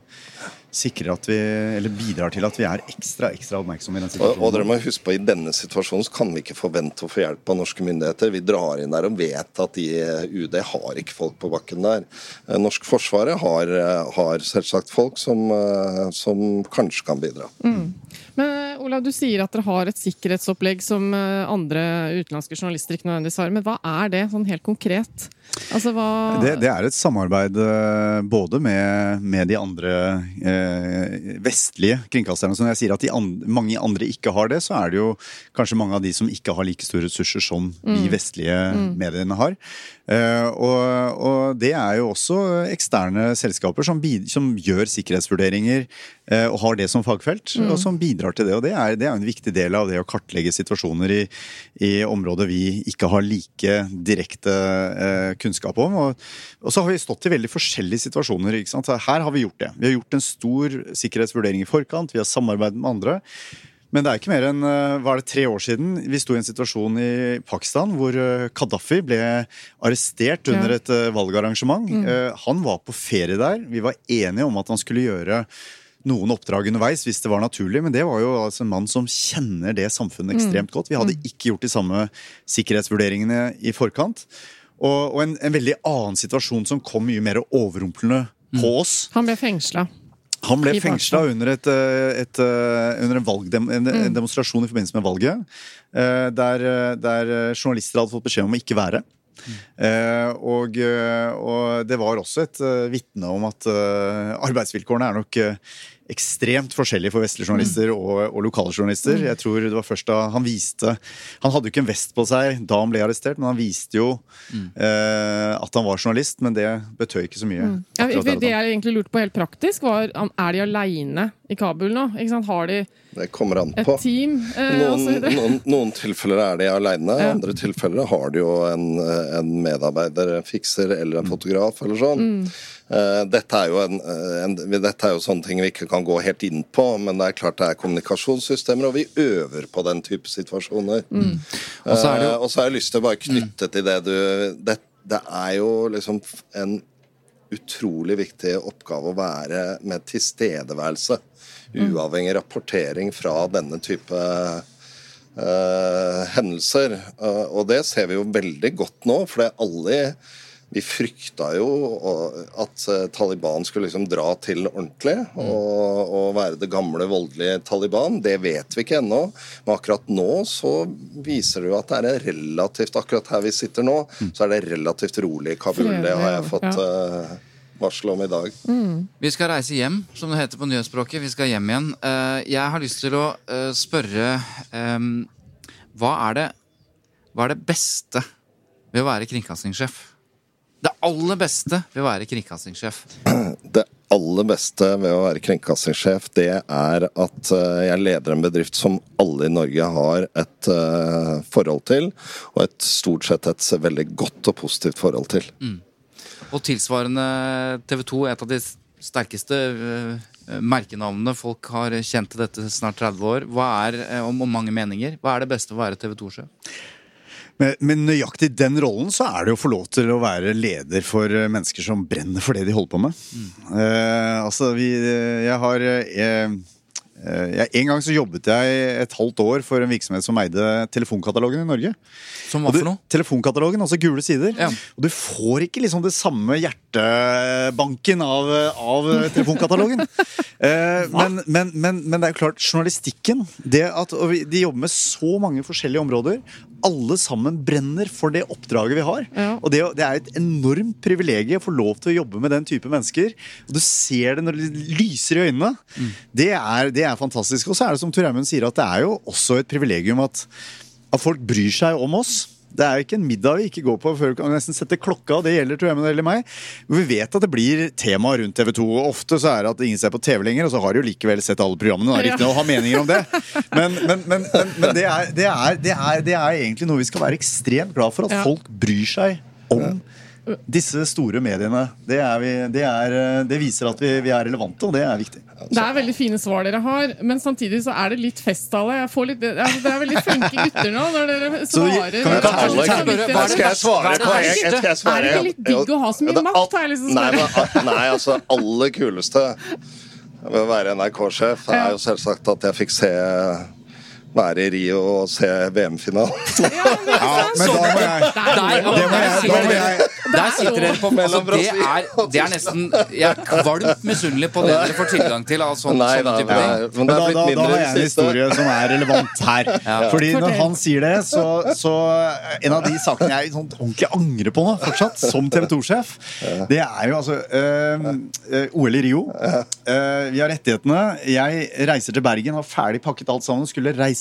S6: sikrer at vi, eller bidrar til at vi er ekstra ekstra oppmerksomme i den situasjonen.
S5: og dere må huske på, I denne situasjonen så kan vi ikke forvente å få hjelp av norske myndigheter. Vi drar inn der og vet at de, UD har ikke folk på bakken der. Eh, Norsk Forsvaret har, eh, har selvsagt folk som, eh, som kanskje kan bidra.
S4: Men eh, Olav, du sier at dere har et sikkerhetsopplegg som andre utenlandske journalister ikke nødvendigvis har. Men hva er det, sånn helt konkret? Altså, hva
S6: Det, det er et samarbeid både med, med de andre eh, vestlige kringkasterne. Så når jeg sier at de and, mange andre ikke har det, så er det jo kanskje mange av de som ikke har like store ressurser som de vestlige mediene har. Eh, og, og det er jo også eksterne selskaper som, som gjør sikkerhetsvurderinger eh, og har det som fagfelt, og som bidrar til det. Og det er, det er en viktig del av det å kartlegge situasjoner i, i områder vi ikke har like direkte eh, kunnskap om. Og, og så har vi stått i veldig forskjellige situasjoner. Her har vi gjort det. Vi har gjort en stor sikkerhetsvurdering i forkant, vi har samarbeidet med andre. Men det er ikke mer enn eh, hva er det, tre år siden vi sto i en situasjon i Pakistan hvor Kadafi ble arrestert under et eh, valgarrangement. Mm. Han var på ferie der. Vi var enige om at han skulle gjøre noen oppdrag underveis hvis det var naturlig, men det var jo altså en mann som kjenner det samfunnet ekstremt godt. Vi hadde ikke gjort de samme sikkerhetsvurderingene i forkant. Og, og en, en veldig annen situasjon som kom mye mer overrumplende på oss.
S4: Han ble fengsla.
S6: Han ble fengsla under, et, eh, et, eh, under en, valgdem, en, en demonstrasjon i forbindelse med valget. eh, Der, der journalister hadde fått beskjed om å ikke være. Eh, og, og det var også et uh, vitne om at arbeidsvilkårene er nok ekstremt forskjellig for vestlige journalister og, og lokale journalister. Jeg tror det var først da han viste Han hadde jo ikke en vest på seg da han ble arrestert, men han viste jo eh, at han var journalist, men det betød ikke så mye.
S4: Ja,
S6: akkurat
S4: det jeg egentlig lurte på helt praktisk, var er de aleine i Kabul nå? Ikke sant? Har de
S5: Det kommer an
S4: et
S5: på.
S4: team? Eh,
S5: Noen, noen, noen tilfeller er de aleine,
S4: Ja.
S5: andre tilfeller har de jo en, en medarbeider, en fikser eller en fotograf eller sånn. Eh, Dette er, jo en, en, dette er jo sånne ting vi ikke kan gå helt inn på, men det er klart det er kommunikasjonssystemer, og vi øver på den type situasjoner.
S3: Og så er det jo-
S5: Eh, og så har jeg lyst til å bare knytte til det du det, det er jo liksom en utrolig viktig oppgave å være med tilstedeværelse. Uavhengig rapportering fra denne type uh, hendelser. Uh, og det ser vi jo veldig godt nå, for det er alle vi frykta jo at eh, Taliban skulle liksom dra til ordentlig og, og være det gamle, voldelige Taliban. Det vet vi ikke ennå. Men akkurat nå så viser det jo at det er relativt Akkurat her vi sitter nå, så er det relativt rolig i Kabul. Det har jeg fått eh, varsel om i dag.
S3: Vi skal reise hjem, som det heter på nyhetsspråket. Vi skal hjem igjen. Eh, Jeg har lyst til å spørre hva, er det, hva er det beste ved å være kringkastingssjef? Aller beste ved å være kringkastingssjef.
S5: Det aller beste ved å være kringkastingssjef, det er at eh, jeg leder en bedrift som alle i Norge har et eh, forhold til, og et stort sett et veldig godt og positivt forhold til.
S3: Og tilsvarende TV 2, et av de sterkeste eh, merkenavnene folk har kjent til dette snart 30 år. Hva er, om, om mange meninger, hva er det beste å være TV 2-sjef?
S6: Men, men nøyaktig den rollen så er det å få lov til å være leder for eh, mennesker som brenner for det de holder på med. Eh, altså, vi Jeg har eh, eh, jeg, En gang så jobbet jeg et halvt år for en virksomhet som eide telefonkatalogen i Norge.
S3: Som hva for noe?
S6: telefonkatalogen, altså gule sider.
S3: Ja.
S6: Og du får ikke liksom det samme hjertebanken av, av telefonkatalogen. Eh, men, men, men, men det er jo klart, journalistikken det at, vi, De jobber med så mange forskjellige områder. Alle sammen brenner for det oppdraget vi har.
S4: Ja.
S6: Og det, det er et enormt privilegium å få lov til å jobbe med den type mennesker. Og du ser det når det lyser i øynene. Det, er, det er fantastisk. Og så er det som Tor Eimund sier, at det er jo også et privilegium at at folk bryr seg om oss. Det er jo ikke en middag vi ikke går på før vi kan nesten sette klokka. Det gjelder Tor Eimund eller meg. Vi vet at det blir tema rundt TV 2. og Ofte så er det at ingen ser på TV lenger, og så har de jo likevel sett alle programmene.
S4: Ja.
S6: riktig, og har meninger om det. Men, men, men, men, men det, er, det, er, det, er, det er egentlig noe vi skal være ekstremt glad for. At folk bryr seg om disse store mediene. Det, er vi, det, er, det viser at vi, vi er relevante, og det er viktig.
S4: Det er veldig fine svar dere har, men samtidig så er det litt festtale. Jeg får litt, altså, det er veldig flinke gutter nå når dere
S6: Så
S4: svarer.
S6: kan
S4: er
S6: kan
S3: hva
S5: Skal jeg svare på jeg,
S4: Er det ikke litt digg å ha så mye makt, har jeg lyst til å spørre?
S5: nei, altså aller kuleste Ved å være NRK-sjef er jo selvsagt at jeg fikk se være i Rio og se VM-finalen.
S6: Ja, men Det jeg-
S3: der,
S6: da må jeg-
S3: der sitter dere på altså,
S5: Mellom
S3: det,
S5: Brasil
S3: er, det er nesten Jeg er kvalmt misunnelig på det dere får tilgang til av sånn,
S5: Nei,
S3: sånne
S5: da,
S3: type ting.
S5: men
S6: Men
S5: det
S6: da,
S5: er
S6: da, da har jeg en historie som er relevant her. Fordi når han sier det, så, så En av de sakene jeg sånn ordentlig angrer på nå, fortsatt, som TV 2-sjef, det er jo altså eh, eh, OL i Rio. Øh, vi har rettighetene. Jeg reiser til Bergen, har ferdig pakket alt sammen. Skulle reise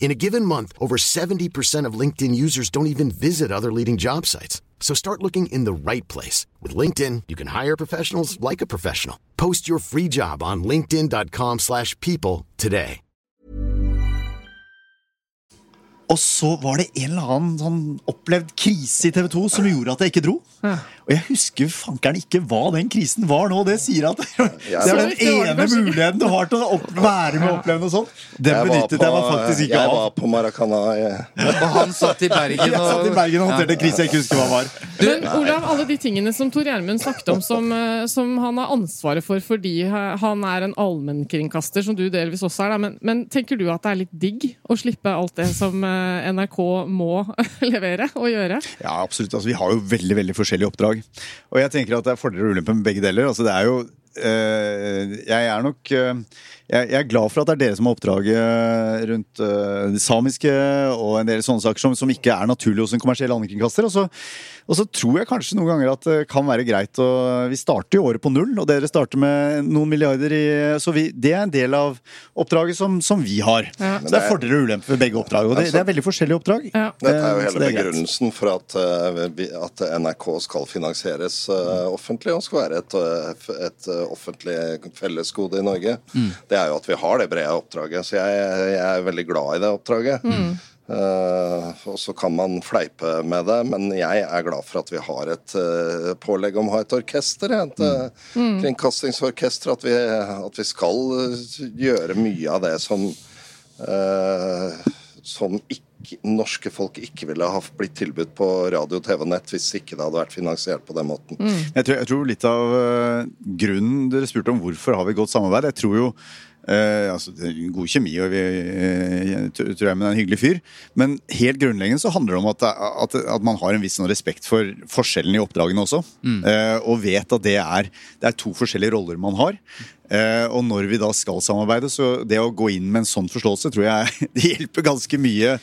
S7: In a given month, over 70% of LinkedIn users don't even visit other leading job sites. So start looking in the right place. With LinkedIn, you can hire professionals like a professional. Post your free job on linkedin.com/people slash people today.
S6: Og så var det en eller annen sånn opplevd krise i TV 2 som gjorde at jeg ikke dro. Og jeg husker fankeren ikke hva den krisen var nå. Det sier at det er den ene muligheten du har til å være med og oppleve noe sånt. Den
S5: Jeg
S6: benyttet jeg meg faktisk ikke av.
S5: Jeg var på Maracana.
S3: Og han satt i Bergen
S6: og, satt i Bergen og håndterte en krise jeg ikke husker hva var.
S4: Men Olav, alle de tingene som Tor Gjermund snakket om som, eh, som han har ansvaret for fordi han er en allmennkringkaster, som du delvis også er, da. Men, men tenker du at det er litt digg å slippe alt det som eh, NRK må levere og gjøre?
S6: Ja, absolutt. Altså, vi har jo veldig veldig forskjellige oppdrag. Og jeg tenker at det er fordeler og ulemper med begge deler. Altså, det er jo eh, Jeg er nok eh, jeg, jeg er glad for at det er dere som har oppdraget rundt uh, det samiske og en del sånne saker som, som ikke er naturlig hos en kommersiell allmennkringkaster. Og så, og så tror jeg kanskje noen ganger at det kan være greit å Vi starter jo året på null, og dere starter med noen milliarder i Så vi, det er en del av oppdraget som, som vi har. Så det er fordeler og ulemper ved begge oppdrag. Og det, det er veldig forskjellige oppdrag.
S4: Ja.
S5: Dette er jo
S6: Eh,
S5: hele
S6: er greit.
S5: begrunnelsen for at, eh, at NRK skal finansieres eh, offentlig og skal være et, eh, et eh, offentlig fellesgode i Norge. Det er jo at vi har det brede oppdraget. Så jeg, jeg er veldig glad i det oppdraget. Eh, og så kan man fleipe med det, men jeg er glad for at vi har et uh, pålegg om å ha et orkester. Et uh, kringkastingsorkester. At vi, at vi skal eh, gjøre mye av det som eh, som ikke, norske folk ikke ville ha blitt tilbudt på radio, TV og nett hvis ikke det hadde vært finansiert på den måten.
S6: Jeg tror, jeg tror litt av eh, grunnen dere spurte om hvorfor har vi godt samarbeid Jeg tror jo eh, altså, det god kjemi, og vi, uh, tror jeg, men er en hyggelig fyr. Men helt grunnleggende så handler det om at, at, at man har en viss sånn respekt for forskjellen i oppdragene også. Eh, og vet at det er, det er to forskjellige roller man har. Eh, og når vi da skal samarbeide, så det å gå inn med en sånn forståelse tror jeg det hjelper ganske mye,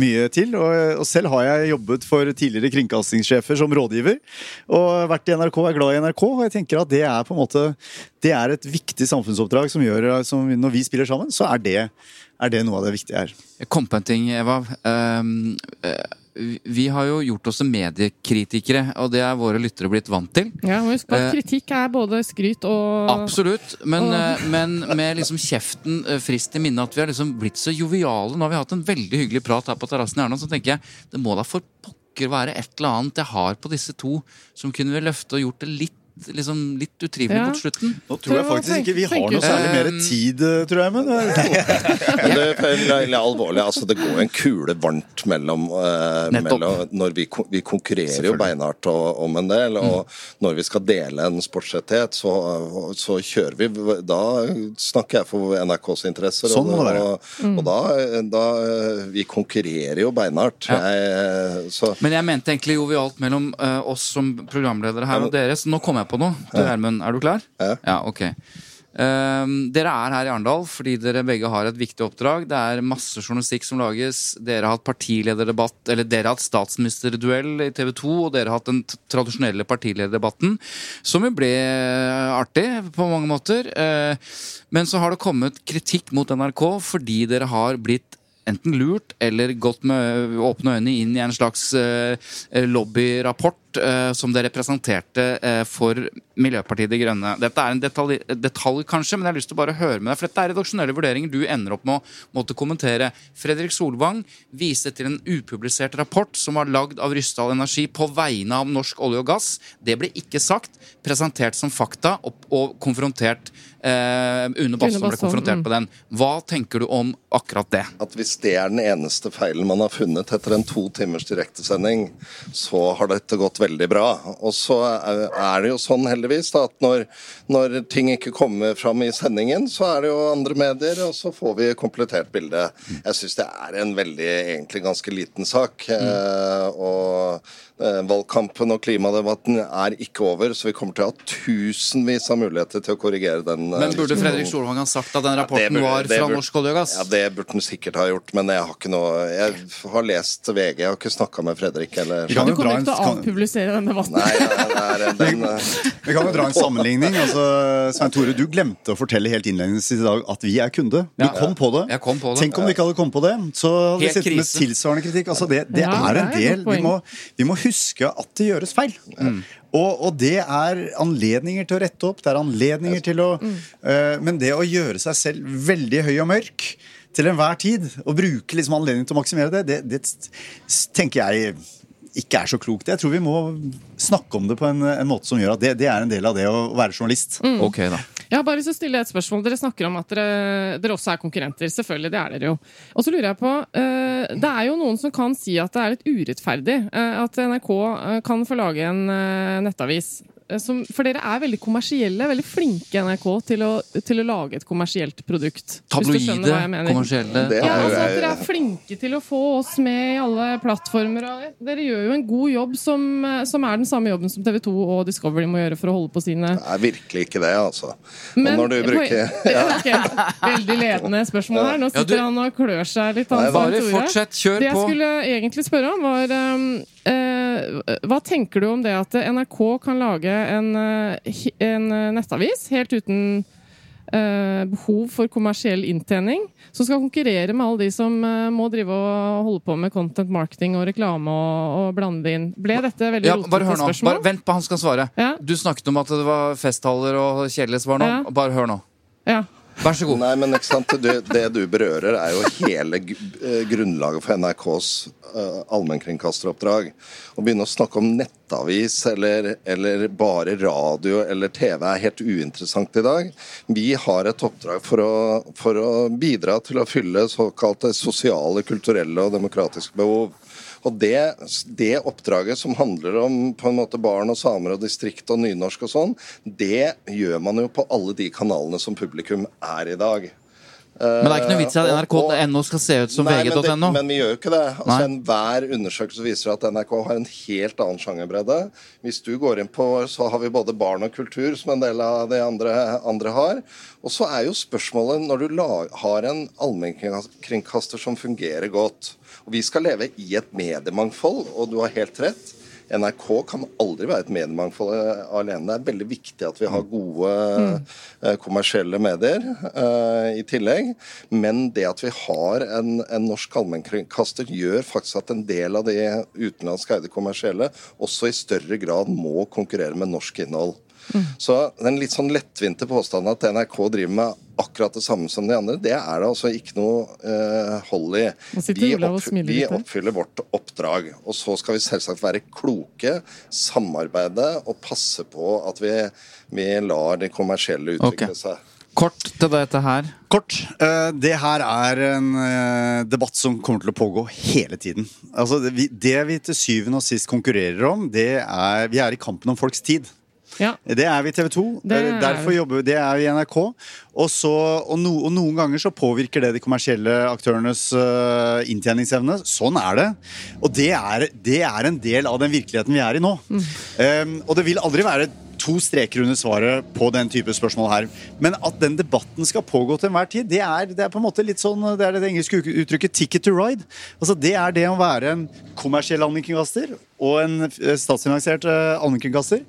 S6: mye til. Og, og selv har jeg jobbet for tidligere kringkastingssjefer som rådgiver. Og vært i NRK, er glad i NRK. Og jeg tenker at det er på en måte Det er et viktig samfunnsoppdrag som gjør som når vi spiller sammen, så er det, er det noe av det viktige her.
S3: Jeg kom på en ting, Eva. Um, eh, vi har jo gjort oss til mediekritikere, og det er våre lyttere blitt vant til.
S4: Ja, og Husk på at
S3: Eh,
S4: kritikk er både skryt og
S3: Absolutt, men,
S4: Og-
S3: eh, men med liksom kjeften eh, frist i minne at vi har liksom blitt så joviale. Nå har vi hatt en veldig hyggelig prat her på terrassen i Erna, så tenker jeg det må da for pokker være et eller annet jeg har på disse to som kunne vi løfte og gjort det litt, liksom, litt utrivelig
S4: Ja.
S3: mot slutten.
S6: Nå tror jeg faktisk ikke vi har noe særlig mer
S3: Um,
S6: tid, eh, tror jeg. Men
S5: det er veldig alvorlig. altså Det går en kule varmt mellom, eh, mellom når vi, vi konkurrerer jo beinhardt om en del. Og når vi skal dele en sportsrettighet, så, så kjører vi Da snakker jeg for NRKs interesser.
S6: Sånn må
S5: og,
S6: det være.
S5: Og, og da, da Vi konkurrerer jo beinhardt.
S3: Ja.
S5: Jeg, så
S3: Men jeg mente egentlig jovialt mellom uh, oss som programledere her og dere, så nå kom jeg på noe. Du, Hermund, er du klar?
S5: Ja.
S3: Ja, ok. Um, dere er her i Arendal fordi dere begge har et viktig oppdrag. Det er masse journalistikk som lages. Dere har hatt partilederdebatt, eller dere har hatt statsministerduell i TV 2, og dere har hatt den tradisjonelle partilederdebatten, som jo ble artig på mange måter. Uh, men så har det kommet kritikk mot NRK fordi dere har blitt enten lurt eller gått med åpne øyne inn i en slags uh, lobbyrapport eh, som dere presenterte eh, for Miljøpartiet De Grønne. Dette er en detalj, detalj, kanskje, men jeg har lyst til å bare høre med deg, for dette er redaksjonelle vurderinger du ender opp med å måtte kommentere. Fredrik Solvang viste til en upublisert rapport som var lagd av Ryssdal Energi på vegne av norsk olje og gass. Det ble ikke sagt, presentert som fakta og, og konfrontert eh, Une Bastholm ble konfrontert
S4: mm.
S3: på den. Hva tenker du om akkurat det?
S5: At hvis det er den eneste feilen man har funnet etter en to timers direktesending, så har dette gått veldig bra. Og så er det jo sånn heldigvis da, at når, når ting ikke kommer fram i sendingen, så er det jo andre medier, og så får vi komplettert bilde. Jeg syns det er en veldig, egentlig ganske liten sak. Eh, og valgkampen og klimadebatten er ikke over, så vi kommer til å ha tusenvis av muligheter til å korrigere den. eh,
S3: Men burde. Fredrik Solvang ha sagt at den rapporten
S5: burde-
S3: var fra
S5: burde-
S3: Norsk olje og gass?
S5: Ja, Det burde han sikkert ha gjort, men jeg har ikke noe Jeg har lest VG, jeg har ikke snakka med Fredrik eller
S6: kan
S4: Du kommer ikke til å avpublisere denne debatten.
S5: Nei, det er den eh,
S6: vi kan jo dra en sammenligning. Altså, Svein Tore, du glemte å fortelle helt innledningsvis i dag at vi er kunde. Du
S3: Ja.
S6: kom på det.
S3: Jeg kom på det.
S6: Tenk om vi ikke hadde kommet på det. Så hadde vi
S3: Helt
S6: sittet med tilsvarende kritikk. Altså, det, det
S4: Ja,
S6: er
S4: det
S6: en
S4: er
S6: del vi må, vi må huske at det gjøres feil. Og, og det er anledninger til å rette opp. Det er anledninger til å eh, Men det å gjøre seg selv veldig høy og mørk til enhver tid, og bruke liksom anledningen til å maksimere det, det, det tenker jeg ikke er så klokt. Jeg tror vi må snakke om det på en, en måte som gjør at det, det er en del av det å være journalist.
S3: Ok, da.
S4: Har bare lyst til å stille et spørsmål. Dere snakker om at dere, dere også er konkurrenter. Selvfølgelig, det er dere jo. Og så lurer jeg på eh, Det er jo noen som kan si at det er litt urettferdig eh, at NRK eh, kan få lage en nettavis. Eh, Som, for dere er veldig kommersielle, veldig flinke i NRK til å, til å lage et kommersielt produkt.
S3: Tabloide, kommersielle
S5: Det
S4: Ja,
S5: er
S4: altså at Dere er flinke til å få oss med i alle plattformer. Dere gjør jo en god jobb som, eh, som er den samme jobben som TV 2 og Discovery må gjøre for å holde på sine
S5: Det er virkelig ikke det, altså.
S4: men,
S5: og når du bruker
S4: ja. okay, Veldig ledende spørsmål her. Nå
S3: Ja,
S4: sitter
S3: du-
S4: han og klør seg litt. Han,
S5: Nei,
S3: Bare fortsett, kjør
S4: Det jeg skulle egentlig spørre om, var um, eh, Hva tenker du om det at NRK kan lage en, eh, en eh, nettavis helt uten eh, behov for kommersiell inntjening, som skal konkurrere med alle de som eh, må drive og holde på med content marketing og reklame og, og blande inn. Ble dette veldig
S3: Ja,
S4: rotete spørsmål?
S3: Bare vent på han skal svare.
S4: Ja.
S3: Du snakket om at det var festtaler og kjedelige svar nå.
S4: Ja.
S3: Bare hør nå.
S4: Ja.
S3: Vær så god.
S5: Nei, men ikke sant, du, Det du berører, er jo hele eh, grunnlaget for NRKs uh, allmennkringkasteroppdrag. Å begynne å snakke om nettavis eller, eller bare radio eller TV er helt uinteressant i dag. Vi har et oppdrag for å, for å bidra til å fylle såkalte sosiale, kulturelle og demokratiske behov. Og det, det oppdraget som handler om på en måte barn og samer og distrikt og nynorsk og sånn, det gjør man jo på alle de kanalene som publikum er i dag.
S3: Men det er ikke noe vits i at
S5: Eh,
S3: nrk.no skal se ut som
S5: Nei, men, men vi gjør jo ikke det. Altså. Enhver undersøkelse viser at NRK har en helt annen sjangerbredde. Hvis du går inn på, så har vi både barn og kultur, som en del av de andre, andre har. Og så er jo spørsmålet, når du har en allmennkringkaster som fungerer godt, og vi skal leve i et mediemangfold, og du har helt rett. NRK kan aldri være et mediemangfold eh, alene. Det er veldig viktig at vi har gode mm. kommersielle medier uh, i tillegg. Men det at vi har en, en norsk allmennkringkaster, gjør faktisk at en del av de utenlandsk eide kommersielle også i større grad må konkurrere med norsk innhold. Så den litt sånn lettvinte påstanden at NRK driver med akkurat det samme som de andre, det er det altså ikke noe eh, hold i. Vi,
S4: Olav
S5: opp, vi oppfyller vårt oppdrag. Og så skal vi selvsagt være kloke, samarbeide og passe på at vi, vi lar det kommersielle utvikle
S3: okay.
S5: seg.
S3: Kort til dette her.
S6: Kort. eh, Det her er en eh, debatt som kommer til å pågå hele tiden. Altså, det, vi, det vi til syvende og sist konkurrerer om, det er Vi er i kampen om folks tid.
S4: Ja.
S6: Det er vi i TV 2.
S4: Det er
S6: Derfor jobber vi, det er vi i NRK. Og, så, og, no, og noen ganger så påvirker det de kommersielle aktørenes uh, inntjeningsevne. Sånn er det. Og det er, det er en del av den virkeligheten vi er i nå.
S4: Mm.
S6: Um, og det vil aldri være to streker under svaret på den type spørsmål her. Men at den debatten skal pågå til enhver tid, det er, det er på en måte litt sånn Det er det engelske uttrykket 'ticket to ride'. Altså Det er det å være en kommersiell allmennkringkaster og en eh, statsfinansiert eh, allmennkringkaster.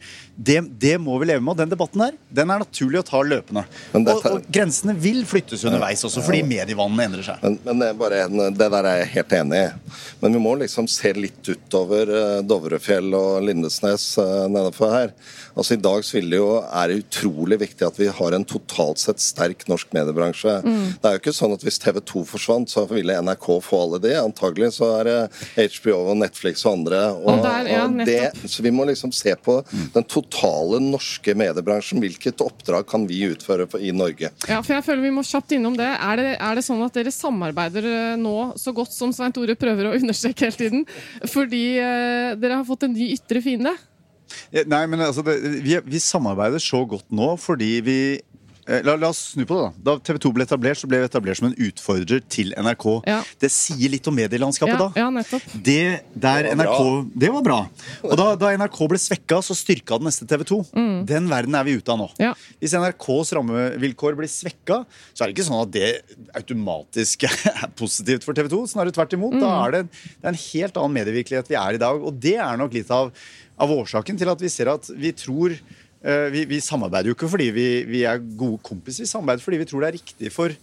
S6: Det, det må vi leve med. Og den debatten her, den er naturlig å ta løpende.
S5: Men
S6: Og,
S5: dette-
S6: og grensene vil flyttes underveis også, fordi medievannene endrer seg.
S5: Men, men det, er bare en, det der er jeg helt enig i. Men vi må liksom se litt utover eh, Dovrefjell og Lindesnes uh, nedenfor her. Altså I dag så vil det jo, er det utrolig viktig at vi har en totalt sett sterk norsk mediebransje. Det er jo ikke sånn at hvis TV 2 forsvant, så ville NRK få alle de. Antagelig så er det HBO og Netflix og andre. Og,
S4: Der, ja,
S5: og det, så vi må liksom se på den totale norske mediebransjen. Hvilket oppdrag kan vi utføre for, i Norge?
S4: Ja, for jeg føler Vi må kjapt innom det. Er, det. er det sånn at dere samarbeider eh, nå så godt som Svein Tore prøver å understreke hele tiden? Fordi eh, dere har fått en ny ytre fiende?
S6: Ja, Nei, men altså, det, vi, vi samarbeider så godt nå fordi vi La, la oss snu på det. Da Da TV 2 ble etablert, så ble vi etablert som en utfordrer til NRK.
S4: Ja.
S6: Det sier litt om medielandskapet
S4: Ja,
S6: da.
S4: ja, nettopp.
S6: Det, der
S5: Det var
S6: NRK,
S5: bra.
S6: det var bra. Og da, da NRK ble svekka, så styrka den neste TV 2. Den verden er vi ute av nå.
S4: Mm. Ja.
S6: Hvis NRKs rammevilkår blir svekka, så er det ikke sånn at det automatisk er positivt for TV 2. Snarere tvert imot. Da
S4: Mm.
S6: er det, det er en helt annen medievirkelighet vi er i dag. Og det er nok litt av, av årsaken til at vi ser at vi tror eh, vi, vi samarbeider jo ikke fordi vi, vi er gode kompiser, vi samarbeider fordi vi tror det er riktig for,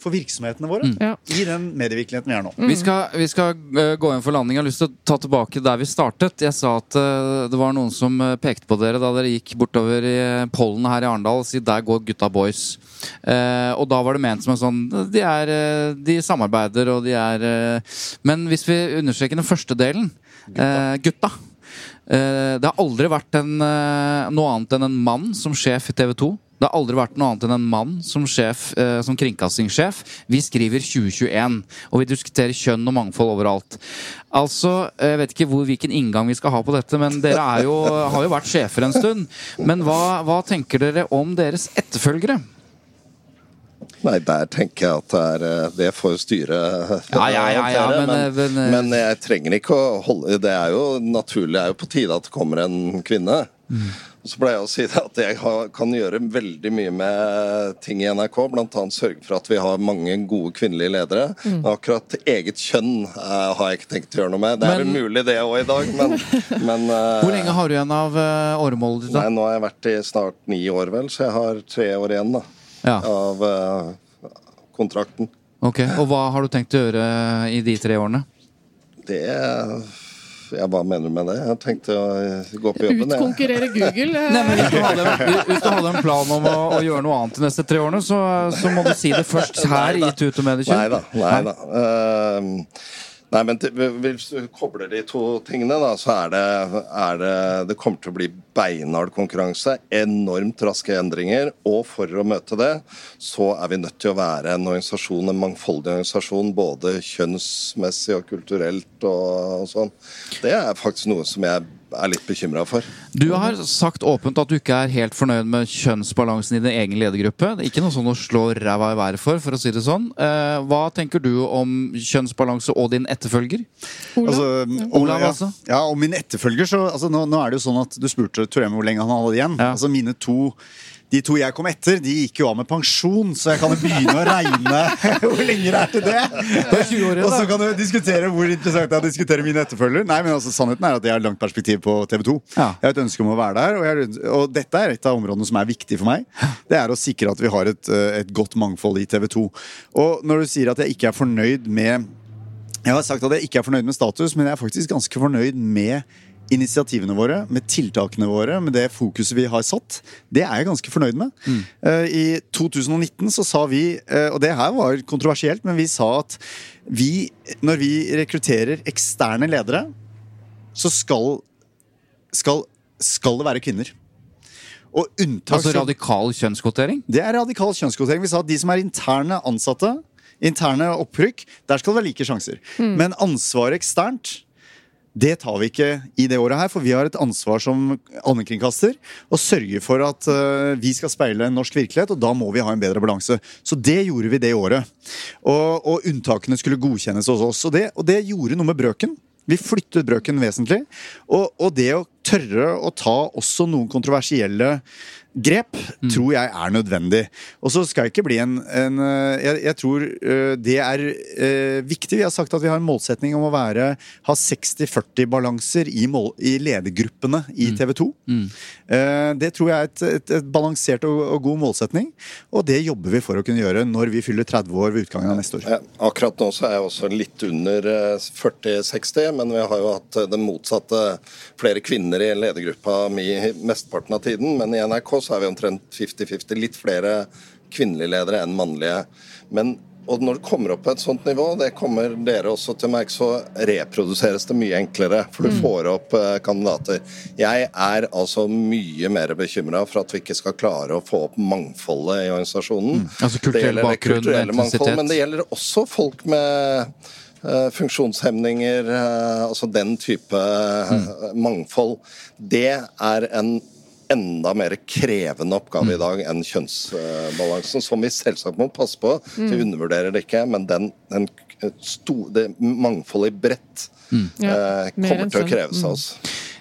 S6: for virksomhetene våre.
S4: mm.
S6: I den medievirkeligheten vi er nå.
S3: Vi skal, vi skal uh, gå inn for landing. Jeg har lyst til å ta tilbake der vi startet. Jeg sa at uh, det var noen som uh, pekte på dere da dere gikk bortover i eh, pollen her i Arendal og si der går gutta boys. Eh, og da var det ment som en sånn De, er, eh, de samarbeider og de er eh, Men hvis vi understreker den første delen gutta, gutta. Eh, det har aldri vært en, eh, noe annet enn en mann som sjef i TV 2. Det har aldri vært noe annet enn en mann som, sjef, eh, som kringkastingssjef. Vi skriver 2021, og vi diskuterer kjønn og mangfold overalt. Altså, Jeg vet ikke hvor, hvilken inngang vi skal ha på dette, men dere er jo, har jo vært sjefer en stund. Men hva, hva tenker dere om deres etterfølgere?
S5: Nei, der tenker jeg at det er eh, Det får styre styret
S3: Ja, ja, ja, ja, men,
S5: men,
S3: eh, men, eh,
S5: jeg trenger ikke å holde Det er jo naturlig, det er jo på tide at det kommer en kvinne.
S3: Mm.
S5: Så pleier jeg å si det at jeg kan gjøre veldig mye med ting i NRK. Annet sørge for at vi har mange gode kvinnelige ledere.
S3: Mm.
S5: Akkurat eget kjønn eh, har jeg ikke tenkt å gjøre noe med. Det er
S3: Men-
S5: mulig det òg i dag, men, men
S3: Hvor lenge har du igjen av uh, åremålet ditt?
S5: Nei, nå har jeg vært i snart ni år, vel, så jeg har tre år igjen da,
S3: Ja,
S5: av uh, kontrakten.
S3: ok. Og hva har du tenkt å gjøre i de tre årene?
S5: Det ja, Hva mener du med det? Jeg tenkte å eh, gå på jobben.
S4: Utkonkurrere Google? eh,
S3: Nei, men hvis du hadde, hvis du hadde en plan om å, å gjøre noe annet de neste tre årene, så, så må du si det først her i Tut og Mediekjøp.
S5: Nei da. Nei da. Ehm, nei, men hvis du kobler de to tingene, da, så er det, er det Det kommer til å bli beinhard konkurranse. Enormt raske endringer. Og for å møte det, så er vi nødt til å være en organisasjon, en mangfoldig organisasjon, både kjønnsmessig og kulturelt og, og sånn. Det er faktisk noe som jeg er litt bekymra for.
S3: Du har sagt åpent at du ikke er helt fornøyd med kjønnsbalansen i din egen ledergruppe. Det er Ikke noe sånn å slå ræva i været for, for å si det sånn. Eh, hva tenker du om kjønnsbalanse og din etterfølger?
S4: Olav?
S6: Altså,
S3: Olav,
S6: ja,
S3: altså?
S6: Ja, og min etterfølger så altså, nå, nå er det jo sånn at Du spurte Torem hvor lenge han hadde igjen.
S3: Ja.
S6: Altså mine to De to jeg kom etter, de gikk jo av med pensjon, så jeg kan jo begynne å regne hvor lenge det er til det.
S3: er 20 år
S6: Og så kan du diskutere hvor interessant det er å diskutere mine etterfølger. Nei, men altså, Sannheten er at jeg har langt perspektiv på TV 2.
S3: Ja.
S6: Jeg har et ønske om å være der, og, jeg, og dette er et av områdene som er viktig for meg. Det er å sikre at vi har et, eh, et godt mangfold i TV 2. Og når du sier at jeg ikke er fornøyd med jeg har sagt at jeg ikke er fornøyd med status, men jeg er faktisk ganske fornøyd med initiativene våre, med tiltakene våre, med det fokuset vi har satt. Det er jeg ganske fornøyd med. Eh, I 2019 så sa vi, eh, og det her var kontroversielt, men vi sa at vi, når vi rekrutterer eksterne ledere, så skal, skal, skal det være kvinner. Og unntak
S3: Altså radikal kjønnskvotering?
S6: det er radikal kjønnskvotering. Vi sa at de som er interne ansatte, interne opprykk, der skal det være like sjanser. Men ansvaret eksternt, det tar vi ikke i det året her, for vi har et ansvar som allmennkringkaster å sørge for at eh, vi skal speile en norsk virkelighet, og da må vi ha en bedre balanse. Så det gjorde vi det året. Og, og unntakene skulle godkjennes hos oss. Og det, og det gjorde noe med brøken. Vi flyttet brøken vesentlig. Og, og det å tørre å ta også noen kontroversielle grep tror jeg er nødvendig. Og så skal jeg ikke bli en, en eh, jeg, jeg tror eh, det er eh, viktig. Vi har sagt at vi har en målsetning om å være, ha 60-40 balanser i, mål, i ledergruppene i TV 2. Mm. det tror jeg er et, et, et balansert og, og god målsetning, og det jobber vi for å kunne gjøre når vi fyller 30 år ved utgangen av neste år.
S5: Akkurat nå så er jeg også litt under eh, 40-60, men vi har jo hatt den det motsatte. Flere kvinner i ledergruppa mi mesteparten av tiden, men i NRK så er vi omtrent 50-50. Litt flere kvinnelige ledere enn mannlige. Men og når det kommer opp på et sånt nivå, det kommer dere også til å merke, så reproduseres det mye enklere. For du får opp eh, kandidater. Jeg er altså mye mer bekymra for at vi ikke skal klare å få opp mangfoldet i organisasjonen.
S3: Altså kulturell bakgrunn,
S5: kulturelle mangfold. Men det gjelder også folk med eh, funksjonshemninger, eh, altså den type mm. mangfold. Det er en enda mer krevende oppgave i dag enn kjønnsbalansen, som vi selvsagt må passe på. Så vi undervurderer det ikke, men den, den sto, det mangfoldet i bredt
S4: mm.
S5: eh, kommer til å kreves av oss.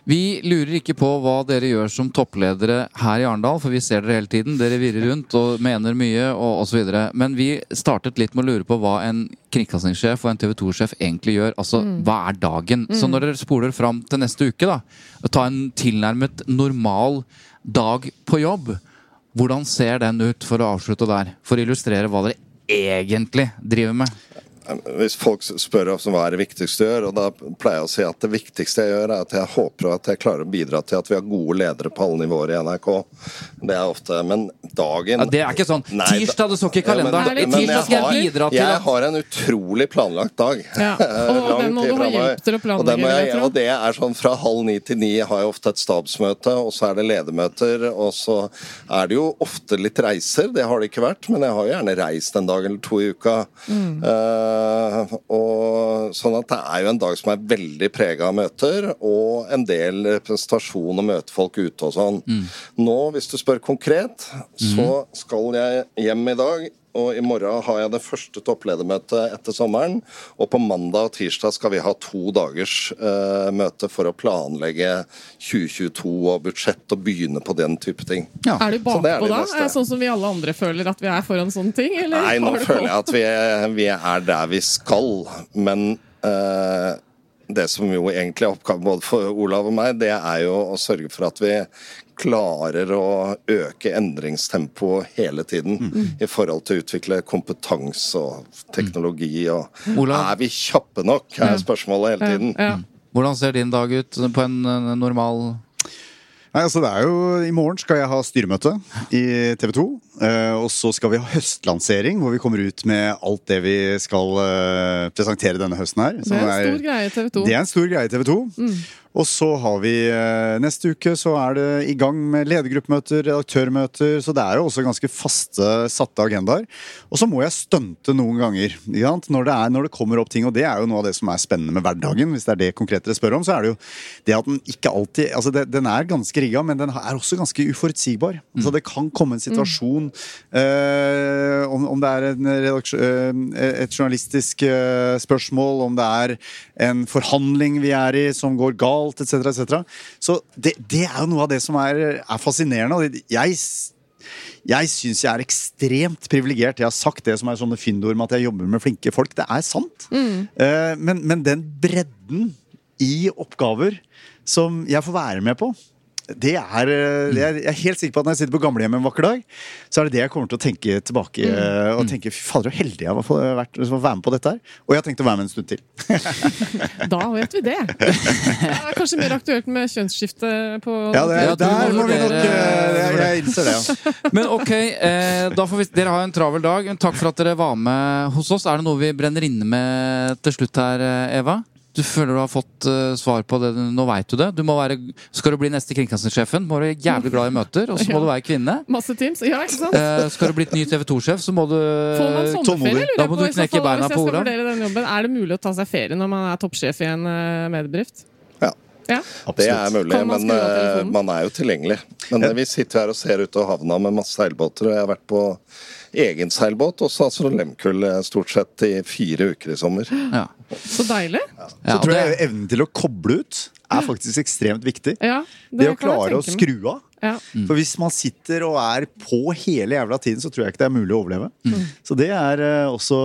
S3: Vi lurer ikke på hva dere gjør som toppledere her i Arendal, for vi ser dere hele tiden. Dere virrer rundt og mener mye og osv. Men vi startet litt med å lure på hva en kringkastingssjef og en TV 2-sjef egentlig gjør. Altså, hva er dagen? Så når dere spoler fram til neste uke, da, og ta en tilnærmet normal dag på jobb, hvordan ser den ut, for å avslutte der? For å illustrere hva dere egentlig driver med.
S5: Hvis folk spør oss hva er det viktigste du gjør, og da pleier jeg å si at det viktigste jeg gjør, er at jeg håper at jeg klarer å bidra til at vi har gode ledere på alle nivåer i NRK. Det er ofte Men dagen
S3: Ja, det er ikke sånn.
S5: Nei,
S3: Tirsdag, det står ikke i kalenderen.
S5: Ja, men
S3: Tirsdag skal jeg bidra til
S5: Jeg har en utrolig planlagt dag.
S4: Ja, og
S5: og
S4: den må du ha hjelp til å planlegge,
S5: Og, jeg, og det er sånn fra halv ni til ni har jeg ofte et stabsmøte, og så er det ledermøter, og så er det jo ofte litt reiser. Det har det ikke vært, men jeg har jo gjerne reist en dag eller to i uka.
S4: Mm.
S5: Eh, og sånn at det er jo en dag som er veldig prega av møter, og en del presentasjon og møtefolk ute og sånn.
S4: Mm.
S5: Nå, hvis du spør konkret, så skal jeg hjem i dag. Og i morgen har jeg det første toppledermøtet etter sommeren. Og på mandag og tirsdag skal vi ha to dagers uh, møte for å planlegge 2022 og budsjett og begynne på den type ting.
S4: Er du
S5: Så er
S4: bakpå
S5: det
S4: da?
S5: neste.
S4: Er det sånn som vi alle andre føler at vi er foran sånne ting? Eller
S5: Nei, nå føler jeg at vi er, vi er der vi skal, men uh, det som jo egentlig er oppgaven både for Olav og meg, det er jo å sørge for at vi klarer å øke endringstempoet hele tiden
S4: Mm.
S5: i forhold til å utvikle kompetanse og teknologi. Og
S3: Olav?
S5: er vi kjappe nok, er spørsmålet hele tiden.
S4: Ja.
S3: Hvordan ser din dag ut på en normal
S6: Nei, altså det er jo, I morgen skal jeg ha styremøte i TV 2. Eh, og så skal vi ha høstlansering, hvor vi kommer ut med alt det vi skal eh, presentere denne høsten her.
S4: Det er en stor greie i TV 2.
S6: Det er en stor greie i TV 2. Og så har vi eh, neste uke så er det i gang med ledergruppemøter, redaktørmøter, så det er jo også ganske faste, satte agendaer. Og så må jeg stunte noen ganger ikke sant? Når, det er, når det kommer opp ting, og det er jo noe av det som er spennende med hverdagen. Hvis det er det konkret dere spør om, så er det jo det at den ikke alltid altså det, Den er ganske rigga, men den er også ganske uforutsigbar. Altså det kan komme en situasjon eh, om, om det er en eh, et journalistisk eh, spørsmål, om det er en forhandling vi er i som går galt, etc. etc. Så det, det er jo noe av det som er, er fascinerende. og Jeg jeg syns jeg er ekstremt privilegert. Jeg har sagt det som er sånne fyndord med at jeg jobber med flinke folk. Det er sant. Mm. men, men den bredden i oppgaver som jeg får være med på, det er, eh, jeg er helt sikker på at når jeg sitter på gamlehjemmet en vakker dag, så er det det jeg kommer til å tenke tilbake Mm. og tenke fy fader, så heldig jeg har vært- som å være med på dette her. Og jeg har tenkt å være med en stund til.
S4: Da vet vi det. Det er kanskje mer aktuelt med kjønnsskifte på
S6: Ja, det,
S3: Ja,
S6: der
S3: må
S6: vi nok eh, Jeg, jeg innser det, ja.
S3: Men ok, eh, da får vi, dere har en travel dag. Takk for at dere var med hos oss. Er det noe vi brenner inne med til slutt her, eh, Eva? Du føler du har fått uh, svar på det? Nå veit du det. Du må være, skal du bli neste kringkastingssjefen, må du være jævlig glad i møter, og så må
S4: Ja.
S3: du være kvinne.
S4: Masse Teams. Ja, ikke sant?
S3: Uh, skal du bli ny TV 2-sjef, så må du
S6: tålmodig.
S3: Da må
S4: på.
S3: du knekke
S4: fall,
S3: beina på Olav.
S4: vurdere den jobben. Er det mulig å ta seg ferie når man er toppsjef i en uh, mediebedrift?
S5: Ja.
S4: Ja.
S5: Det er mulig,
S4: man
S5: men eh, man er jo tilgjengelig. Men ja. vi sitter her og ser ut av havna med masse seilbåter, og jeg har vært på egen seilbåt og altså Lemkull eh, stort sett i fire uker i sommer.
S3: Ja.
S4: Så deilig.
S3: Ja,
S6: Så tror
S3: det-
S6: jeg evnen til å koble ut er faktisk ekstremt viktig.
S4: Ja,
S6: Det å klare å skru av.
S4: Ja.
S6: For hvis man sitter og er på hele jævla tiden, så tror jeg ikke det er mulig å overleve. Så det er eh, også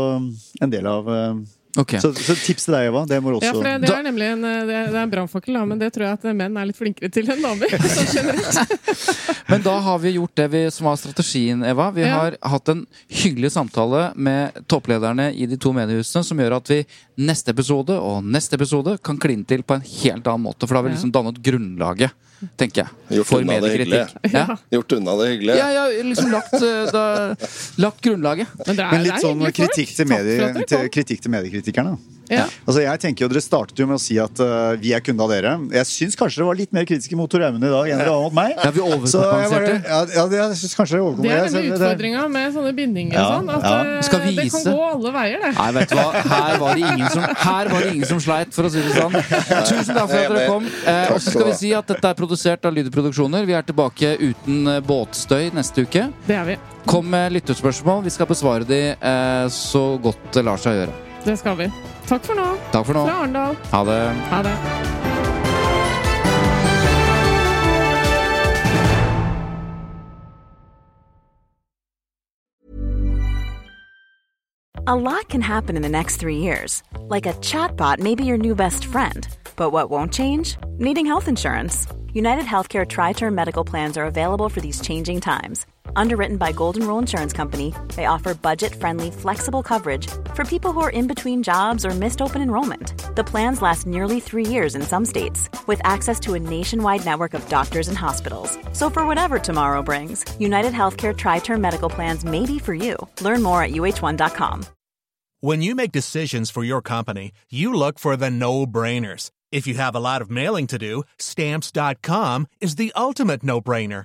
S6: en del av eh,
S3: Ok.
S6: så, så tips til deg, Eva. Det må du
S4: Ja, for det, det er nemlig en, eh, det er en brannfakkel, men det tror jeg at menn er litt flinkere til enn damer. sånn generelt.
S3: Men da har vi gjort det vi, som var strategien, Eva. Vi
S4: Ja.
S3: har hatt en hyggelig samtale med topplederne i de to mediehusene som gjør at vi neste episode og neste episode kan kline til på en helt annen måte. For da har vi liksom dannet grunnlaget, tenker jeg,
S5: Gjort
S3: for mediekritikk. Ja.
S5: Gjort unna det hyggelige.
S3: Ja, ja, liksom lagt, eh, da, lagt grunnlaget.
S4: Men, det er,
S6: Men
S4: det
S6: litt
S4: er
S6: sånn kritikk til, medie, til, kritikk til mediekritikerne.
S4: Ja.
S6: Altså jeg tenker jo, Dere startet jo med å si at uh, vi er kunde av dere. Jeg syns kanskje dere var litt mer kritiske mot Tor Aune i dag enn dere var mot meg.
S3: Ja, vi
S6: Så jeg,
S3: overkompenserte.
S6: bare, ja, ja, jeg synes kanskje det
S4: Det er denne utfordringa med sånne bindinger og sånn. At
S6: ja.
S3: Skal
S4: det kan gå alle veier, det.
S3: Nei, vet du hva? Her var det ingen som, her var det ingen som sleit, for å si det sånn. Tusen takk for at dere kom. Eh, og så skal vi si at dette er produsert av Lyder Produksjoner. Vi er tilbake uten båtstøy neste uke.
S4: Det er vi.
S3: Kom med lytterspørsmål. Vi skal besvare de eh, så godt det lar seg gjøre.
S4: Det skal vi. Takk for nå.
S3: Takk for nå.
S4: Fra Arendal.
S3: Ha det.
S4: Ha det.
S8: A lot can happen in the next three years. Like a chatbot may be your new best friend. But what won't change? Needing health insurance. United Healthcare Tri Term Medical Plans are available for these changing times. Underwritten by Golden Rule Insurance Company, they offer budget friendly, flexible coverage for people who are in between jobs or missed open enrollment. The plans last nearly three years in some states, with access to a nationwide network of doctors and hospitals. So, for whatever tomorrow brings, United Healthcare Tri Term Medical Plans may be for you. Learn more at uh1.com.
S9: When you make decisions for your company, you look for the no brainers. If you have a lot of mailing to do, stamps.com is the ultimate no brainer.